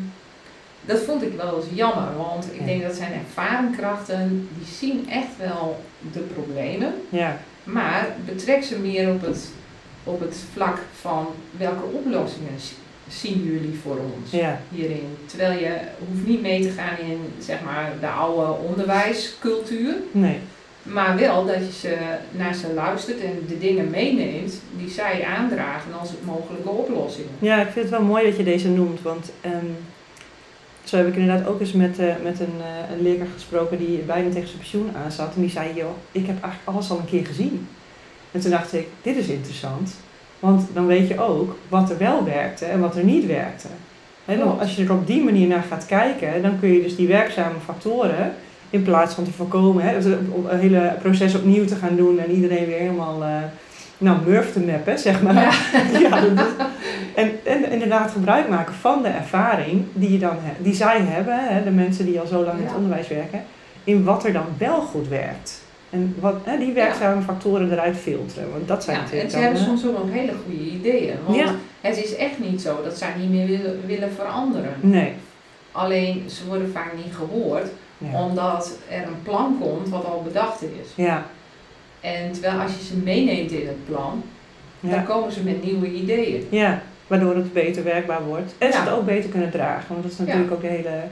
dat vond ik wel eens jammer, want ik denk dat zijn ervaren krachten, die zien echt wel de problemen, Ja, maar betrek ze meer op het, op het vlak van welke oplossingen zien jullie voor ons ja, hierin. Terwijl je hoeft niet mee te gaan in zeg maar, de oude onderwijscultuur, nee. maar wel dat je ze, naar ze luistert en de dingen meeneemt die zij aandragen als mogelijke oplossingen. Ja, ik vind het wel mooi dat je deze noemt, want ehm, zo heb ik inderdaad ook eens met, eh, met een, eh, een leerkracht gesproken die bijna tegen zijn pensioen aan zat. En die zei, joh, ik heb eigenlijk alles al een keer gezien. En toen dacht ik, dit is interessant, want dan weet je ook wat er wel werkte en wat er niet werkte. Als je er op die manier naar gaat kijken, dan kun je dus die werkzame factoren, in plaats van te voorkomen, hè, een een hele proces opnieuw te gaan doen en iedereen weer helemaal, eh nou, murf te mappen, zeg maar. Ja. Ja, dat is- en, en inderdaad gebruik maken van de ervaring die, je dan die zij hebben, hè, de mensen die al zo lang in het onderwijs werken, in wat er dan wel goed werkt. En wat, hè, die werkzame factoren eruit filteren. Want dat zijn Ja, en natuurlijk ze dan, hebben soms ook nog hele goede ideeën. Want Ja. het is echt niet zo dat zij niet meer willen, willen veranderen. Nee. Alleen ze worden vaak niet gehoord Ja. omdat er een plan komt wat al bedacht is. Ja. En terwijl als je ze meeneemt in het plan, dan komen ze met nieuwe ideeën. ja, waardoor het beter werkbaar wordt. En ze het ook beter kunnen dragen. Want dat is natuurlijk ook hele,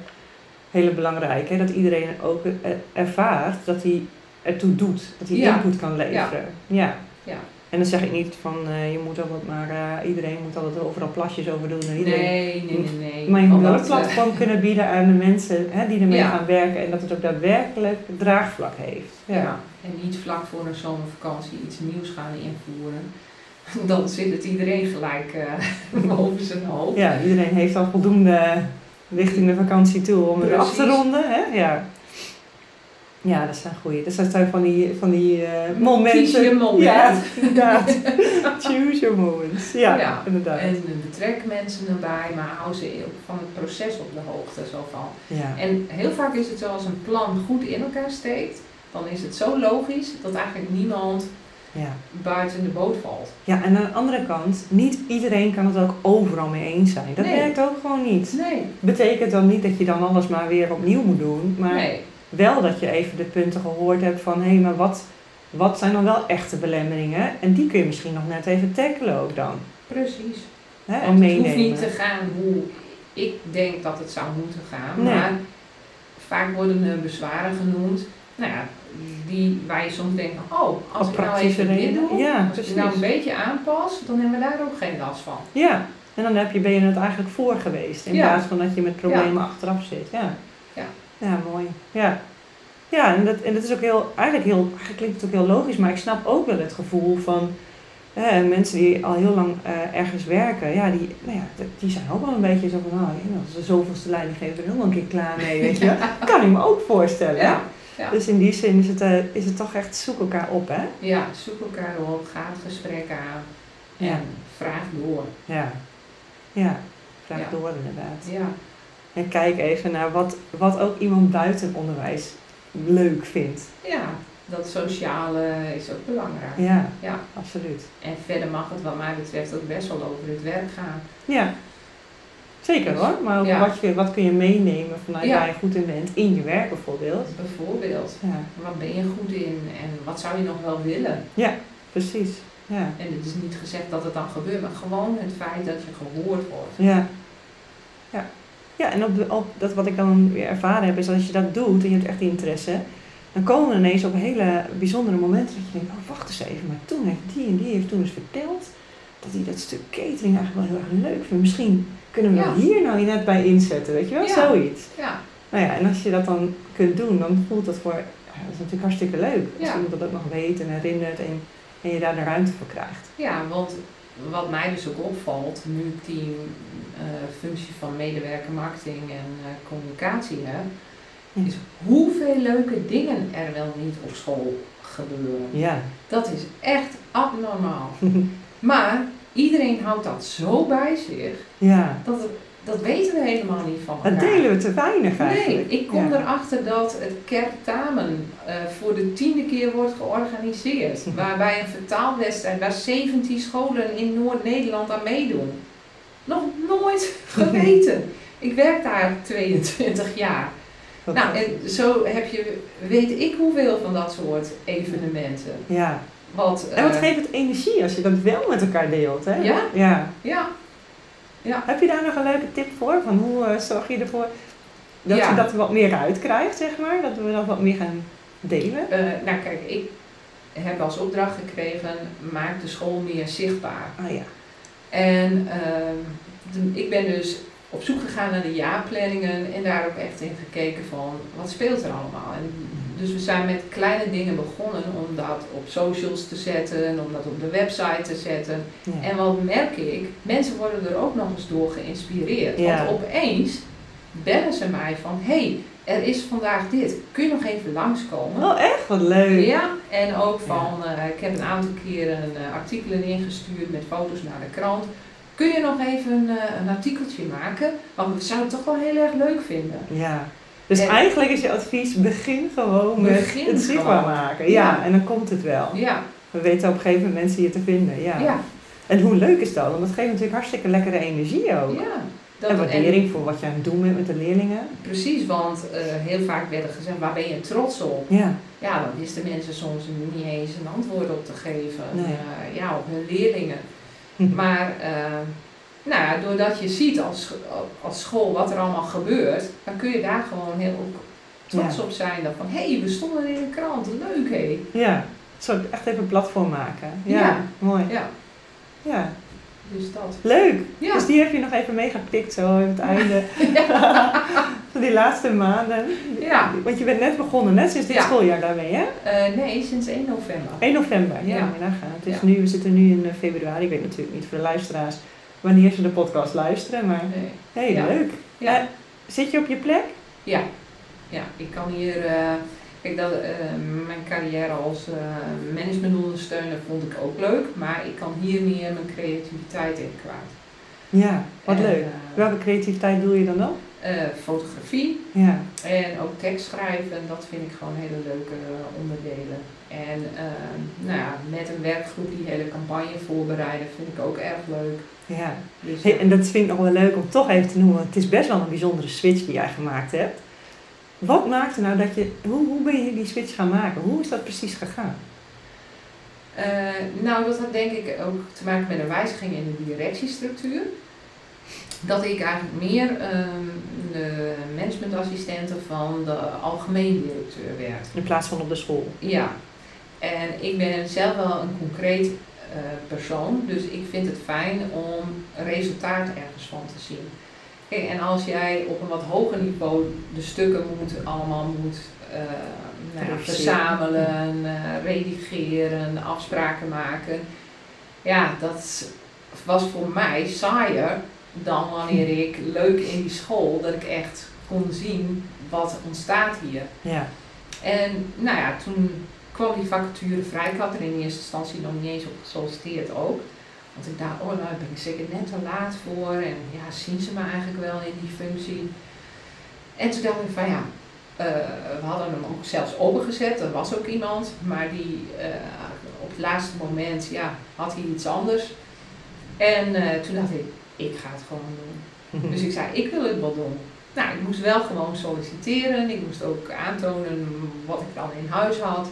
hele belangrijke. Hè? Dat iedereen ook eh, ervaart dat hij ertoe doet. Dat hij Ja. input kan leveren. Ja. Ja. En dan zeg ik niet van eh, je moet altijd maar, eh, iedereen moet altijd overal plasjes over doen. En iedereen, Nee, nee, nee, nee. Maar je moet wel een platform kunnen bieden aan de mensen hè, die ermee Ja. gaan werken en dat het ook daadwerkelijk draagvlak heeft. Ja, Ja. en niet vlak voor een zomervakantie iets nieuws gaan invoeren. Dan zit het iedereen gelijk eh, boven zijn hoofd. ja iedereen heeft al voldoende richting de vakantie toe om het af te ronden. Hè? Ja. Ja, dat zijn goeie. Dat zijn van die, van die eh, momenten. Kies je moment. Ja, inderdaad. Choose your moments. Ja, Ja, inderdaad. En betrek mensen erbij, maar hou ze van het proces op de hoogte. Zo van. ja. En heel vaak is het zo als een plan goed in elkaar steekt, dan is het zo logisch dat eigenlijk niemand Ja. buiten de boot valt. ja, en aan de andere kant, niet iedereen kan het ook overal mee eens zijn. Dat Nee. werkt ook gewoon niet. Nee, Betekent dan niet dat je dan alles maar weer opnieuw moet doen, maar nee. Wel dat je even de punten gehoord hebt van hé, maar wat, wat zijn dan wel echte belemmeringen? En die kun je misschien nog net even tackelen ook dan. Precies. Hè? En Want het meenemen. hoeft niet te gaan hoe ik denk dat het zou moeten gaan. Nee. Maar vaak worden er bezwaren genoemd. Nou ja, die, waar je soms denkt oh, als Op ik nou even dit doe, Ja, als ik je nou een beetje aanpas, dan hebben we daar ook geen last van. Ja, en dan heb je, ben je het eigenlijk voor geweest. In Ja. plaats van dat je met problemen achteraf zit. Ja. Ja. mooi. Ja, ja en, dat, en dat is ook heel, eigenlijk, heel, eigenlijk klinkt het ook heel logisch, maar ik snap ook wel het gevoel van eh, mensen die al heel lang eh, ergens werken. Ja, die, nou ja, die zijn ook wel een beetje zo van, oh, als de zoveelste leidinggever er nog een keer klaar mee, weet je. Kan ik me ook voorstellen. Ja, ja. Dus in die zin is het, eh, is het toch echt zoek elkaar op, hè? Ja, zoek elkaar op, ga het gesprek aan en Ja. vraag door. Ja. Ja, vraag door inderdaad. Ja, En kijk even naar wat, wat ook iemand buiten onderwijs leuk vindt. ja dat sociale is ook belangrijk. Ja, Ja. absoluut. En verder mag het wat mij betreft ook best wel over het werk gaan. Ja, zeker hoor. Maar ook Ja. wat, je, wat kun je meenemen vanuit Ja. waar je goed in bent, in je werk bijvoorbeeld. Bijvoorbeeld, Ja, wat ben je goed in en wat zou je nog wel willen? precies. Ja, En het is niet gezegd dat het dan gebeurt, maar gewoon het feit dat je gehoord wordt. ja. Ja, ja en op, op dat wat ik dan weer ervaren heb, is als je dat doet en je hebt echt die interesse, dan komen we ineens op hele bijzondere momenten dat je denkt, oh wacht eens even, maar toen heeft die en die heeft toen eens verteld dat hij dat stuk catering eigenlijk wel heel erg leuk vindt. Misschien kunnen we Ja. hier nou net bij inzetten, weet je wel, Ja. zoiets. Ja, Nou ja, en als je dat dan kunt doen, dan voelt dat voor, ja, dat is natuurlijk hartstikke leuk. Als iemand dat ook nog weet en herinnert en, en je daar de ruimte voor krijgt. ja, want wat mij dus ook opvalt, nu ik die eh, functie van medewerker marketing en eh, communicatie heb, Ja. is hoeveel leuke dingen er wel niet op school gebeuren. Ja. Dat is echt abnormaal. Maar iedereen houdt dat zo bij zich, ja. dat, het- dat weten we helemaal niet van elkaar. Dat delen we te weinig Nee, eigenlijk. ik kom Ja. erachter dat het Kertamen eh voor de tiende keer wordt georganiseerd. Waarbij een vertaalwedstrijd waar 17 scholen in Noord-Nederland aan meedoen. Nog nooit geweten. Ik werk daar 22 jaar. Nou, en zo heb je, weet ik hoeveel van dat soort evenementen. ja. Wat, En wat eh, geeft het energie als je dat wel met elkaar deelt, hè? Ja. ja. Ja, Heb je daar nog een leuke tip voor? Van hoe eh, zorg je ervoor dat Ja. je dat wat meer uitkrijgt, zeg maar? Dat we dat wat meer gaan delen? eh, nou kijk, ik heb als opdracht gekregen, maak de school meer zichtbaar. Ah ja. En ehm, ik ben dus op zoek gegaan naar de jaarplanningen en daar ook echt in gekeken van wat speelt er allemaal. En dus we zijn met kleine dingen begonnen om dat op socials te zetten, om dat op de website te zetten. ja. En wat merk ik, mensen worden er ook nog eens door geïnspireerd. Ja. Want opeens bellen ze mij van, hé, hey, er is vandaag dit, kun je nog even langskomen? Oh, echt? Wat leuk. Ja, en ook van, eh, ik heb een aantal keren eh, artikelen ingestuurd met foto's naar de krant. Kun je nog even een, eh, een artikeltje maken? Want we zouden het toch wel heel erg leuk vinden. Ja. Dus En- eigenlijk is je advies, begin gewoon met Begin het zichtbaar maken. Ja, Ja. en dan komt het wel. Ja, We weten op een gegeven moment mensen je te vinden. Ja. ja, En hoe leuk is dat? Want dat geeft natuurlijk hartstikke lekkere energie ook. ja. Dat- en waardering voor wat je aan het doen bent met de leerlingen. precies, want eh, heel vaak werd er gezegd, waar ben je trots op? Ja. Ja, dan wisten mensen soms niet eens een antwoord op te geven. Nee. Eh, ja, op hun leerlingen. Maar eh, nou ja, doordat je ziet als, als school wat er allemaal gebeurt, dan kun je daar gewoon heel trots Ja. op zijn. Dan van, hé, hey, we stonden in de krant, leuk hé. Ja. Zo echt even een platform maken. Ja, Ja. mooi. Ja, Ja, dus dat. leuk. Ja. Dus die heb je nog even meegepikt zo in het einde van die laatste maanden. Ja. Want je bent net begonnen, net sinds dit Ja. schooljaar daarmee, hè? Eh, nee, sinds 1 november. 1 november, ja, Ja. Het is nu, we zitten nu in eh, februari, ik weet natuurlijk niet voor de luisteraars wanneer ze de podcast luisteren, maar Nee. hey, leuk. Ja. Eh, zit je op je plek? Ja, ja ik kan hier. eh, kijk, dat, eh, mijn carrière als eh managementondersteuner vond ik ook leuk, maar ik kan hier meer mijn creativiteit in kwijt. Ja, wat En, leuk. eh, Welke creativiteit doe je dan ook? eh, fotografie Ja, en ook tekst schrijven, dat vind ik gewoon hele leuke eh, onderdelen. En eh, nou ja, met een werkgroep die hele campagne voorbereiden vind ik ook erg leuk. ja. Dus, Hey, en dat vind ik nog wel leuk om toch even te noemen, het is best wel een bijzondere switch die jij gemaakt hebt. Wat maakte nou dat je, hoe, hoe ben je die switch gaan maken? Hoe is dat precies gegaan? Eh, nou, dat had denk ik ook te maken met een wijziging in de directiestructuur. Dat ik eigenlijk meer ehm, de managementassistente van de algemeen directeur werd. In plaats van op de school. Ja, en ik ben zelf wel een concreet eh, persoon, dus ik vind het fijn om resultaat ergens van te zien. Kijk, en als jij op een wat hoger niveau de stukken moet, allemaal moet eh, nou ja, verzamelen, eh, redigeren, afspraken maken. Ja, dat was voor mij saaier dan wanneer ik leuk in die school, dat ik echt kon zien wat ontstaat hier. Ja, En nou ja, toen kwam die vacature vrij. Ik had er in eerste instantie nog niet eens op gesolliciteerd ook. Want ik dacht, oh nou daar ben ik zeker net te laat voor. En ja, zien ze me eigenlijk wel in die functie. En toen dacht ik van ja, eh, we hadden hem ook zelfs opengezet. Er was ook iemand. Maar die eh, op het laatste moment ja, had hij iets anders. En eh, toen dacht ik, ik ga het gewoon doen. Dus ik zei, ik wil het wel doen. Nou, ik moest wel gewoon solliciteren. Ik moest ook aantonen wat ik dan in huis had.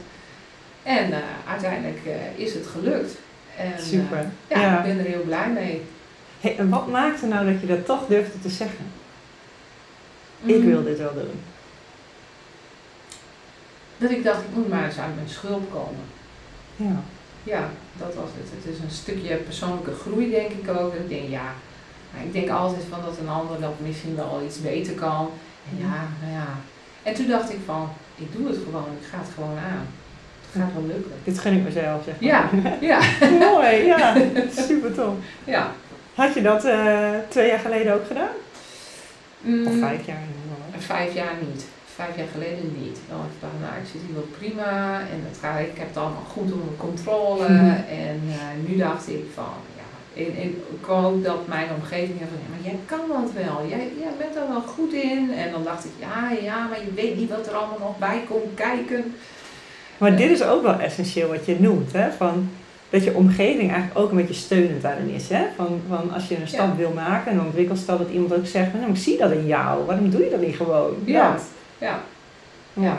En eh, uiteindelijk eh, is het gelukt. En, eh, super. ja, Ja. ik ben er heel blij mee. Hey, en wat maakte nou dat je dat toch durfde te zeggen? Ik Mm, wil dit wel doen. Dat ik dacht, ik moet maar eens uit mijn schulp komen. Ja. Ja, dat was het. Het is een stukje persoonlijke groei, denk ik ook. Ik denk, ja, maar ik denk altijd van dat een ander dat misschien wel iets beter kan. En ja, nou ja. En toen dacht ik van, ik doe het gewoon, ik ga het gewoon aan. Het gaat wel lukken. Dit gun ik mezelf, zeg maar. Ja, ja, Mooi, ja. Super tof. ja. Had je dat eh, twee jaar geleden ook gedaan? Mm, Of vijf jaar? Vijf jaar niet. Vijf jaar geleden niet. Dan had ik nou, ik zit hier wel prima en het gaat, ik heb het allemaal goed onder controle. En eh, nu dacht ik van, ja, en, en ik wou dat mijn omgeving van, ja, maar jij kan dat wel. Jij, jij bent er wel goed in. En dan dacht ik, ja, ja, maar je weet niet wat er allemaal nog bij komt kijken. Maar dit is ook wel essentieel wat je noemt, hè? Van, dat je omgeving eigenlijk ook een beetje steunend daarin is. Hè? Van, van als je een stap Ja. wil maken, een ontwikkelstap, dat iemand ook zegt, nou, ik zie dat in jou, waarom doe je dat niet gewoon? Ja. Dat. Ja. Ja.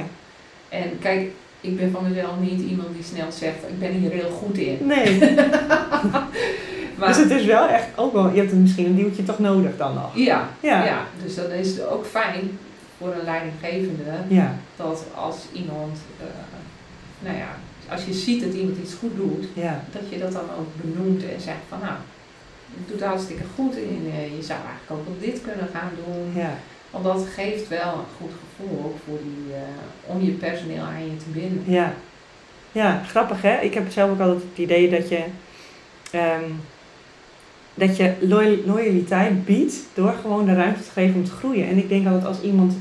En kijk, ik ben van mezelf niet iemand die snel zegt, ik ben hier heel goed in. Nee, Maar, dus het is wel echt ook wel, je hebt misschien een duwtje toch nodig dan nog. ja, Ja. Ja, dus dan is het ook fijn voor een leidinggevende Ja, dat als iemand, eh, nou ja, als je ziet dat iemand iets goed doet, ja. dat je dat dan ook benoemt en zegt van nou, je doet hartstikke goed en eh, je zou eigenlijk ook wel dit kunnen gaan doen. ja. Want dat geeft wel een goed gevoel ook voor die, eh, om je personeel aan je te binden. Ja. ja, grappig hè. Ik heb zelf ook altijd het idee dat je, ehm, dat je loyal- loyaliteit biedt door gewoon de ruimte te geven om te groeien. En ik denk altijd als iemand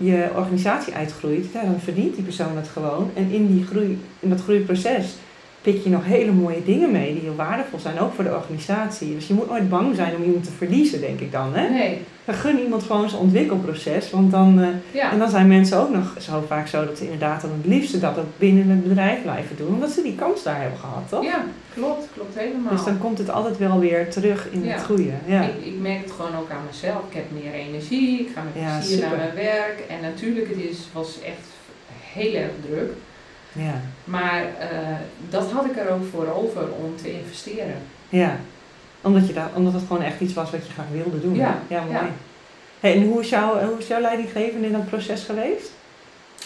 je organisatie uitgroeit, dan verdient die persoon het gewoon. En in, die groei, in dat groeiproces pik je nog hele mooie dingen mee die heel waardevol zijn, ook voor de organisatie. Dus je moet nooit bang zijn om iemand te verliezen, denk ik dan. Hè? Nee, Dan gun iemand gewoon zijn ontwikkelproces, want dan... eh, ja, en dan zijn mensen ook nog zo vaak zo dat ze inderdaad dan het liefste dat ook binnen het bedrijf blijven doen, omdat ze die kans daar hebben gehad, toch? ja, klopt, klopt helemaal. Dus dan komt het altijd wel weer terug in Ja. het goede. Ja. Ik, ik merk het gewoon ook aan mezelf. Ik heb meer energie, ik ga met plezier naar mijn werk. En natuurlijk, het is, was echt heel erg druk. Ja. Maar eh, dat had ik er ook voor over om te investeren. Ja. Omdat, je daar, omdat het gewoon echt iets was wat je graag wilde doen. Ja, ja mooi. ja. Hey, en hoe is, jouw, hoe is jouw leidinggevende in dat proces geweest?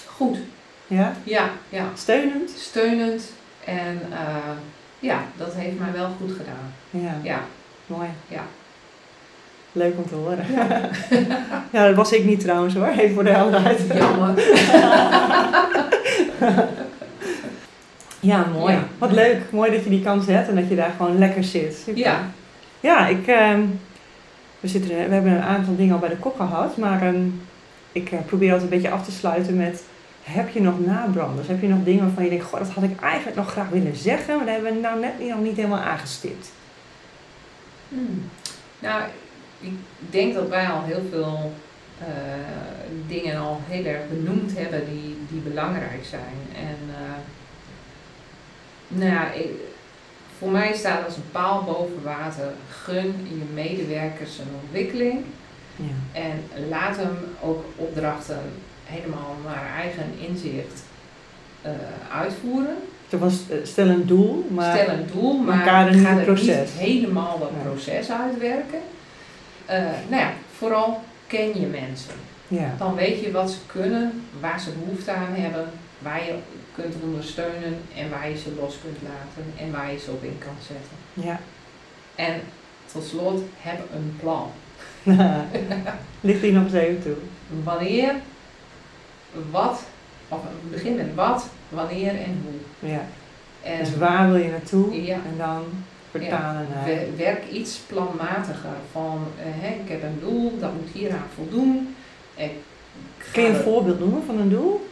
Goed, Ja? ja, ja. Steunend? Steunend En eh, ja, dat heeft mij wel goed gedaan. Ja, Ja, mooi. Ja. Leuk om te horen. Ja. dat was ik niet trouwens hoor, even voor de helderheid. jammer. Ja, mooi. Ja. Wat leuk. Mooi dat je die kans hebt en dat je daar gewoon lekker zit. Super. Ja, Ja, ik, ehm, we, zitten, we hebben een aantal dingen al bij de kop gehad, maar ehm, ik eh, probeer altijd een beetje af te sluiten met, heb je nog nabranders? Heb je nog dingen waarvan je denkt, goh, dat had ik eigenlijk nog graag willen zeggen, maar daar hebben we nou net nog niet helemaal aangestipt. Hmm. Nou, ik denk dat wij al heel veel eh, dingen al heel erg benoemd hebben die, die belangrijk zijn. En eh, nou ja, ik- voor mij staat als een paal boven water, gun je medewerkers een ontwikkeling Ja. en laat hem ook opdrachten helemaal naar eigen inzicht eh, uitvoeren. Was, eh, stel een doel, maar Stel een doel, maar ga er proces. niet helemaal dat proces uitwerken. Eh, nou ja, vooral ken je mensen. ja. Dan weet je wat ze kunnen, waar ze behoefte aan hebben, waar je kunt ondersteunen en waar je ze los kunt laten en waar je ze op in kan zetten. ja. En tot slot, heb een plan. Ligt die nog eens even toe. Wanneer, wat, of begin met wat, wanneer en hoe. Ja. En Dus waar wil je naartoe? ja, En dan vertalen naar... Wer- Werk iets planmatiger. Van eh, hè, ik heb een doel, dat moet hieraan voldoen. Ik Kun je een voorbeeld noemen van een doel?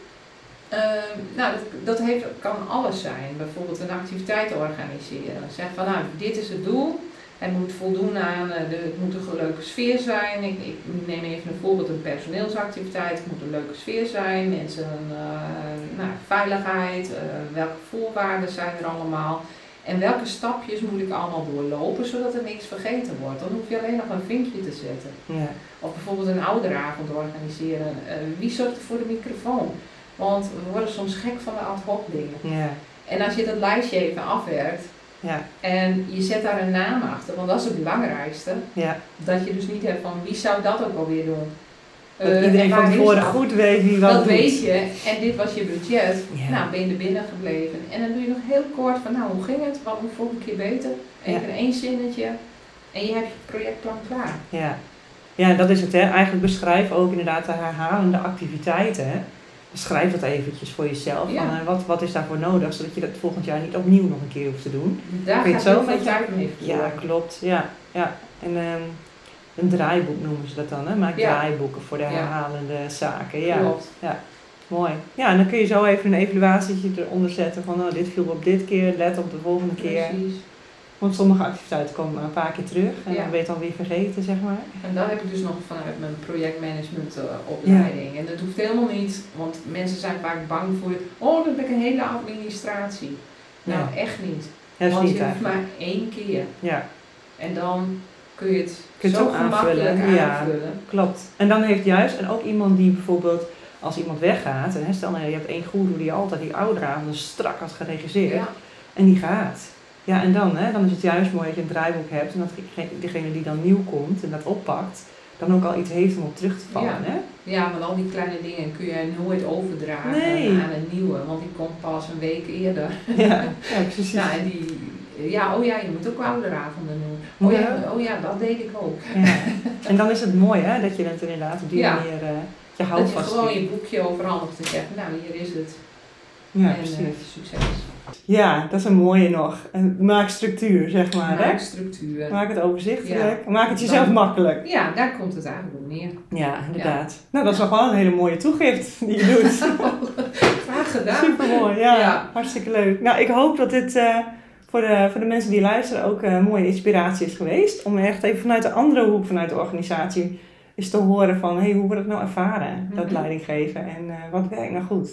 Ehm, nou, dat, dat heeft, kan alles zijn. Bijvoorbeeld een activiteit organiseren. Zeg van nou, dit is het doel. Het moet voldoen aan, eh, de, het moet een leuke sfeer zijn. Ik, ik neem even een voorbeeld, een personeelsactiviteit. Het moet een leuke sfeer zijn. Mensen, eh, nou, veiligheid. eh, welke voorwaarden zijn er allemaal. En welke stapjes moet ik allemaal doorlopen, zodat er niks vergeten wordt. Dan hoef je alleen nog een vinkje te zetten. Ja. Of bijvoorbeeld een ouderavond organiseren. Wie zorgt er voor de microfoon? Want we worden soms gek van de ad hoc dingen. Ja. En als je dat lijstje even afwerkt Ja. en je zet daar een naam achter, want dat is het belangrijkste. Ja. Dat je dus niet hebt van wie zou dat ook alweer doen. Dat Eh, en iedereen van tevoren goed weet wie wat Dat doet. weet je en dit was je budget. Ja. Nou, ben je er binnen gebleven. En dan doe je nog heel kort van nou, hoe ging het? Wat moet volgende keer beter? Even één zinnetje. En je hebt je projectplan klaar. Ja. ja, dat is het. Hè. Eigenlijk beschrijf ook inderdaad de herhalende activiteiten. Hè. Beschrijf dat eventjes voor jezelf. Ja. Van, eh, wat, wat is daarvoor nodig, zodat je dat volgend jaar niet opnieuw nog een keer hoeft te doen. Daar Kun je gaat het zo veel met tijd mee Ja, klopt. Ja, ja. En ehm, een draaiboek noemen ze dat dan. Hè. Maak Ja. draaiboeken voor de Ja. herhalende zaken. Ja, Klopt. mooi. Ja, en dan kun je zo even een evaluatietje eronder zetten van oh, dit viel op dit keer, let op de volgende keer. Precies. Want sommige activiteiten komen maar een paar keer terug en Ja. dan ben je het dan weer vergeten, zeg maar. En dat heb ik dus nog vanuit mijn projectmanagement eh, opleiding. En dat hoeft helemaal niet, want mensen zijn vaak bang voor, oh dan heb ik een hele administratie. Nou, Ja. echt niet. Ja, dat is want niet je hoeft maar één keer. Ja, En dan kun je het Kun je het zo gemakkelijk aanvullen, ja. aanvullen. klopt. En dan heeft juist, en ook iemand die bijvoorbeeld, als iemand weggaat, en stel nou je hebt één goeroe die altijd die ouderavonden strak had geregisseerd, en die gaat. Ja, en dan, hè, dan is het juist mooi dat je een draaiboek hebt en dat degene die dan nieuw komt en dat oppakt, dan ook al iets heeft om op terug te vallen. Ja. Hè? ja, want al die kleine dingen kun je nooit overdragen Nee. aan een nieuwe, want die komt pas een week eerder. Ja, ja precies. Ja, en die, ja, oh ja, je moet ook ouderavonden doen. Oh ja, Ja. oh ja, dat deed ik ook. Ja. En dan is het mooi hè, dat je het inderdaad op die manier uh, je Dat houdt je vast. gewoon je boekje overhandigt en zegt, nou hier is het. Ja, en precies. eh, succes. Ja, dat is een mooie nog. En maak structuur, zeg maar. Hè? Maak structuur. Maak het overzichtelijk. Ja. Maak het jezelf Dan- makkelijk. Ja, daar komt het eigenlijk op neer. Ja, inderdaad. Nou, dat is nog wel een hele mooie toegift die je doet. Graag gedaan. Super mooi, ja. Ja. Hartstikke leuk. Nou, ik hoop dat dit eh, voor, de, voor de mensen die luisteren ook een mooie inspiratie is geweest. Om echt even vanuit de andere hoek, vanuit de organisatie, eens te horen van, hey, hoe wordt het nou ervaren, dat Mhm. leiding geven en eh, wat werkt nou goed.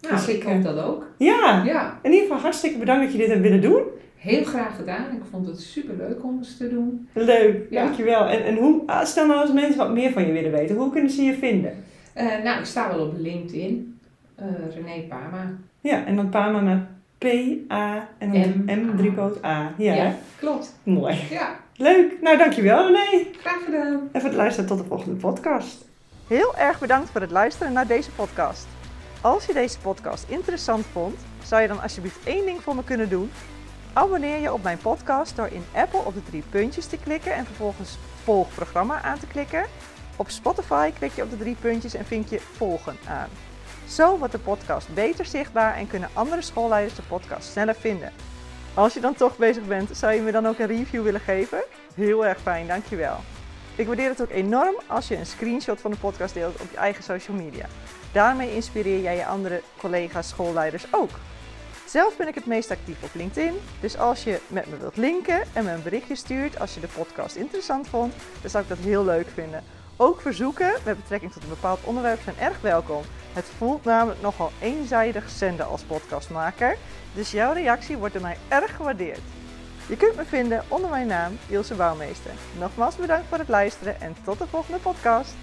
Nou, Dus ik hoop dat ook. Ja, Ja, in ieder geval hartstikke bedankt dat je dit hebt willen doen. heel graag gedaan. Ik vond het super leuk om eens te doen. Leuk, Ja. dankjewel. En, en hoe, ah, stel nou als mensen wat meer van je willen weten, hoe kunnen ze je vinden? Eh, nou, ik sta wel op LinkedIn. Eh René Pama. Ja, en dan Pama naar P-A en dan M. M, driepoot A. Ja, klopt. mooi. Ja, Leuk. Nou, dankjewel René. graag gedaan. En voor het luisteren tot de volgende podcast. Heel erg bedankt voor het luisteren naar deze podcast. Als je deze podcast interessant vond, zou je dan alsjeblieft één ding voor me kunnen doen? Abonneer je op mijn podcast door in Apple op de drie puntjes te klikken en vervolgens volg programma aan te klikken. Op Spotify klik je op de drie puntjes en vind je volgen aan. Zo wordt de podcast beter zichtbaar en kunnen andere schoolleiders de podcast sneller vinden. Als je dan toch bezig bent, zou je me dan ook een review willen geven? Heel erg fijn, dankjewel. Ik waardeer het ook enorm als je een screenshot van de podcast deelt op je eigen social media. Daarmee inspireer jij je andere collega's, schoolleiders ook. Zelf ben ik het meest actief op LinkedIn, dus als je met me wilt linken en me een berichtje stuurt als je de podcast interessant vond, dan zou ik dat heel leuk vinden. Ook verzoeken met betrekking tot een bepaald onderwerp zijn erg welkom. Het voelt namelijk nogal eenzijdig zenden als podcastmaker, dus jouw reactie wordt door mij erg gewaardeerd. Je kunt me vinden onder mijn naam Ilse Bouwmeester. Nogmaals bedankt voor het luisteren en tot de volgende podcast.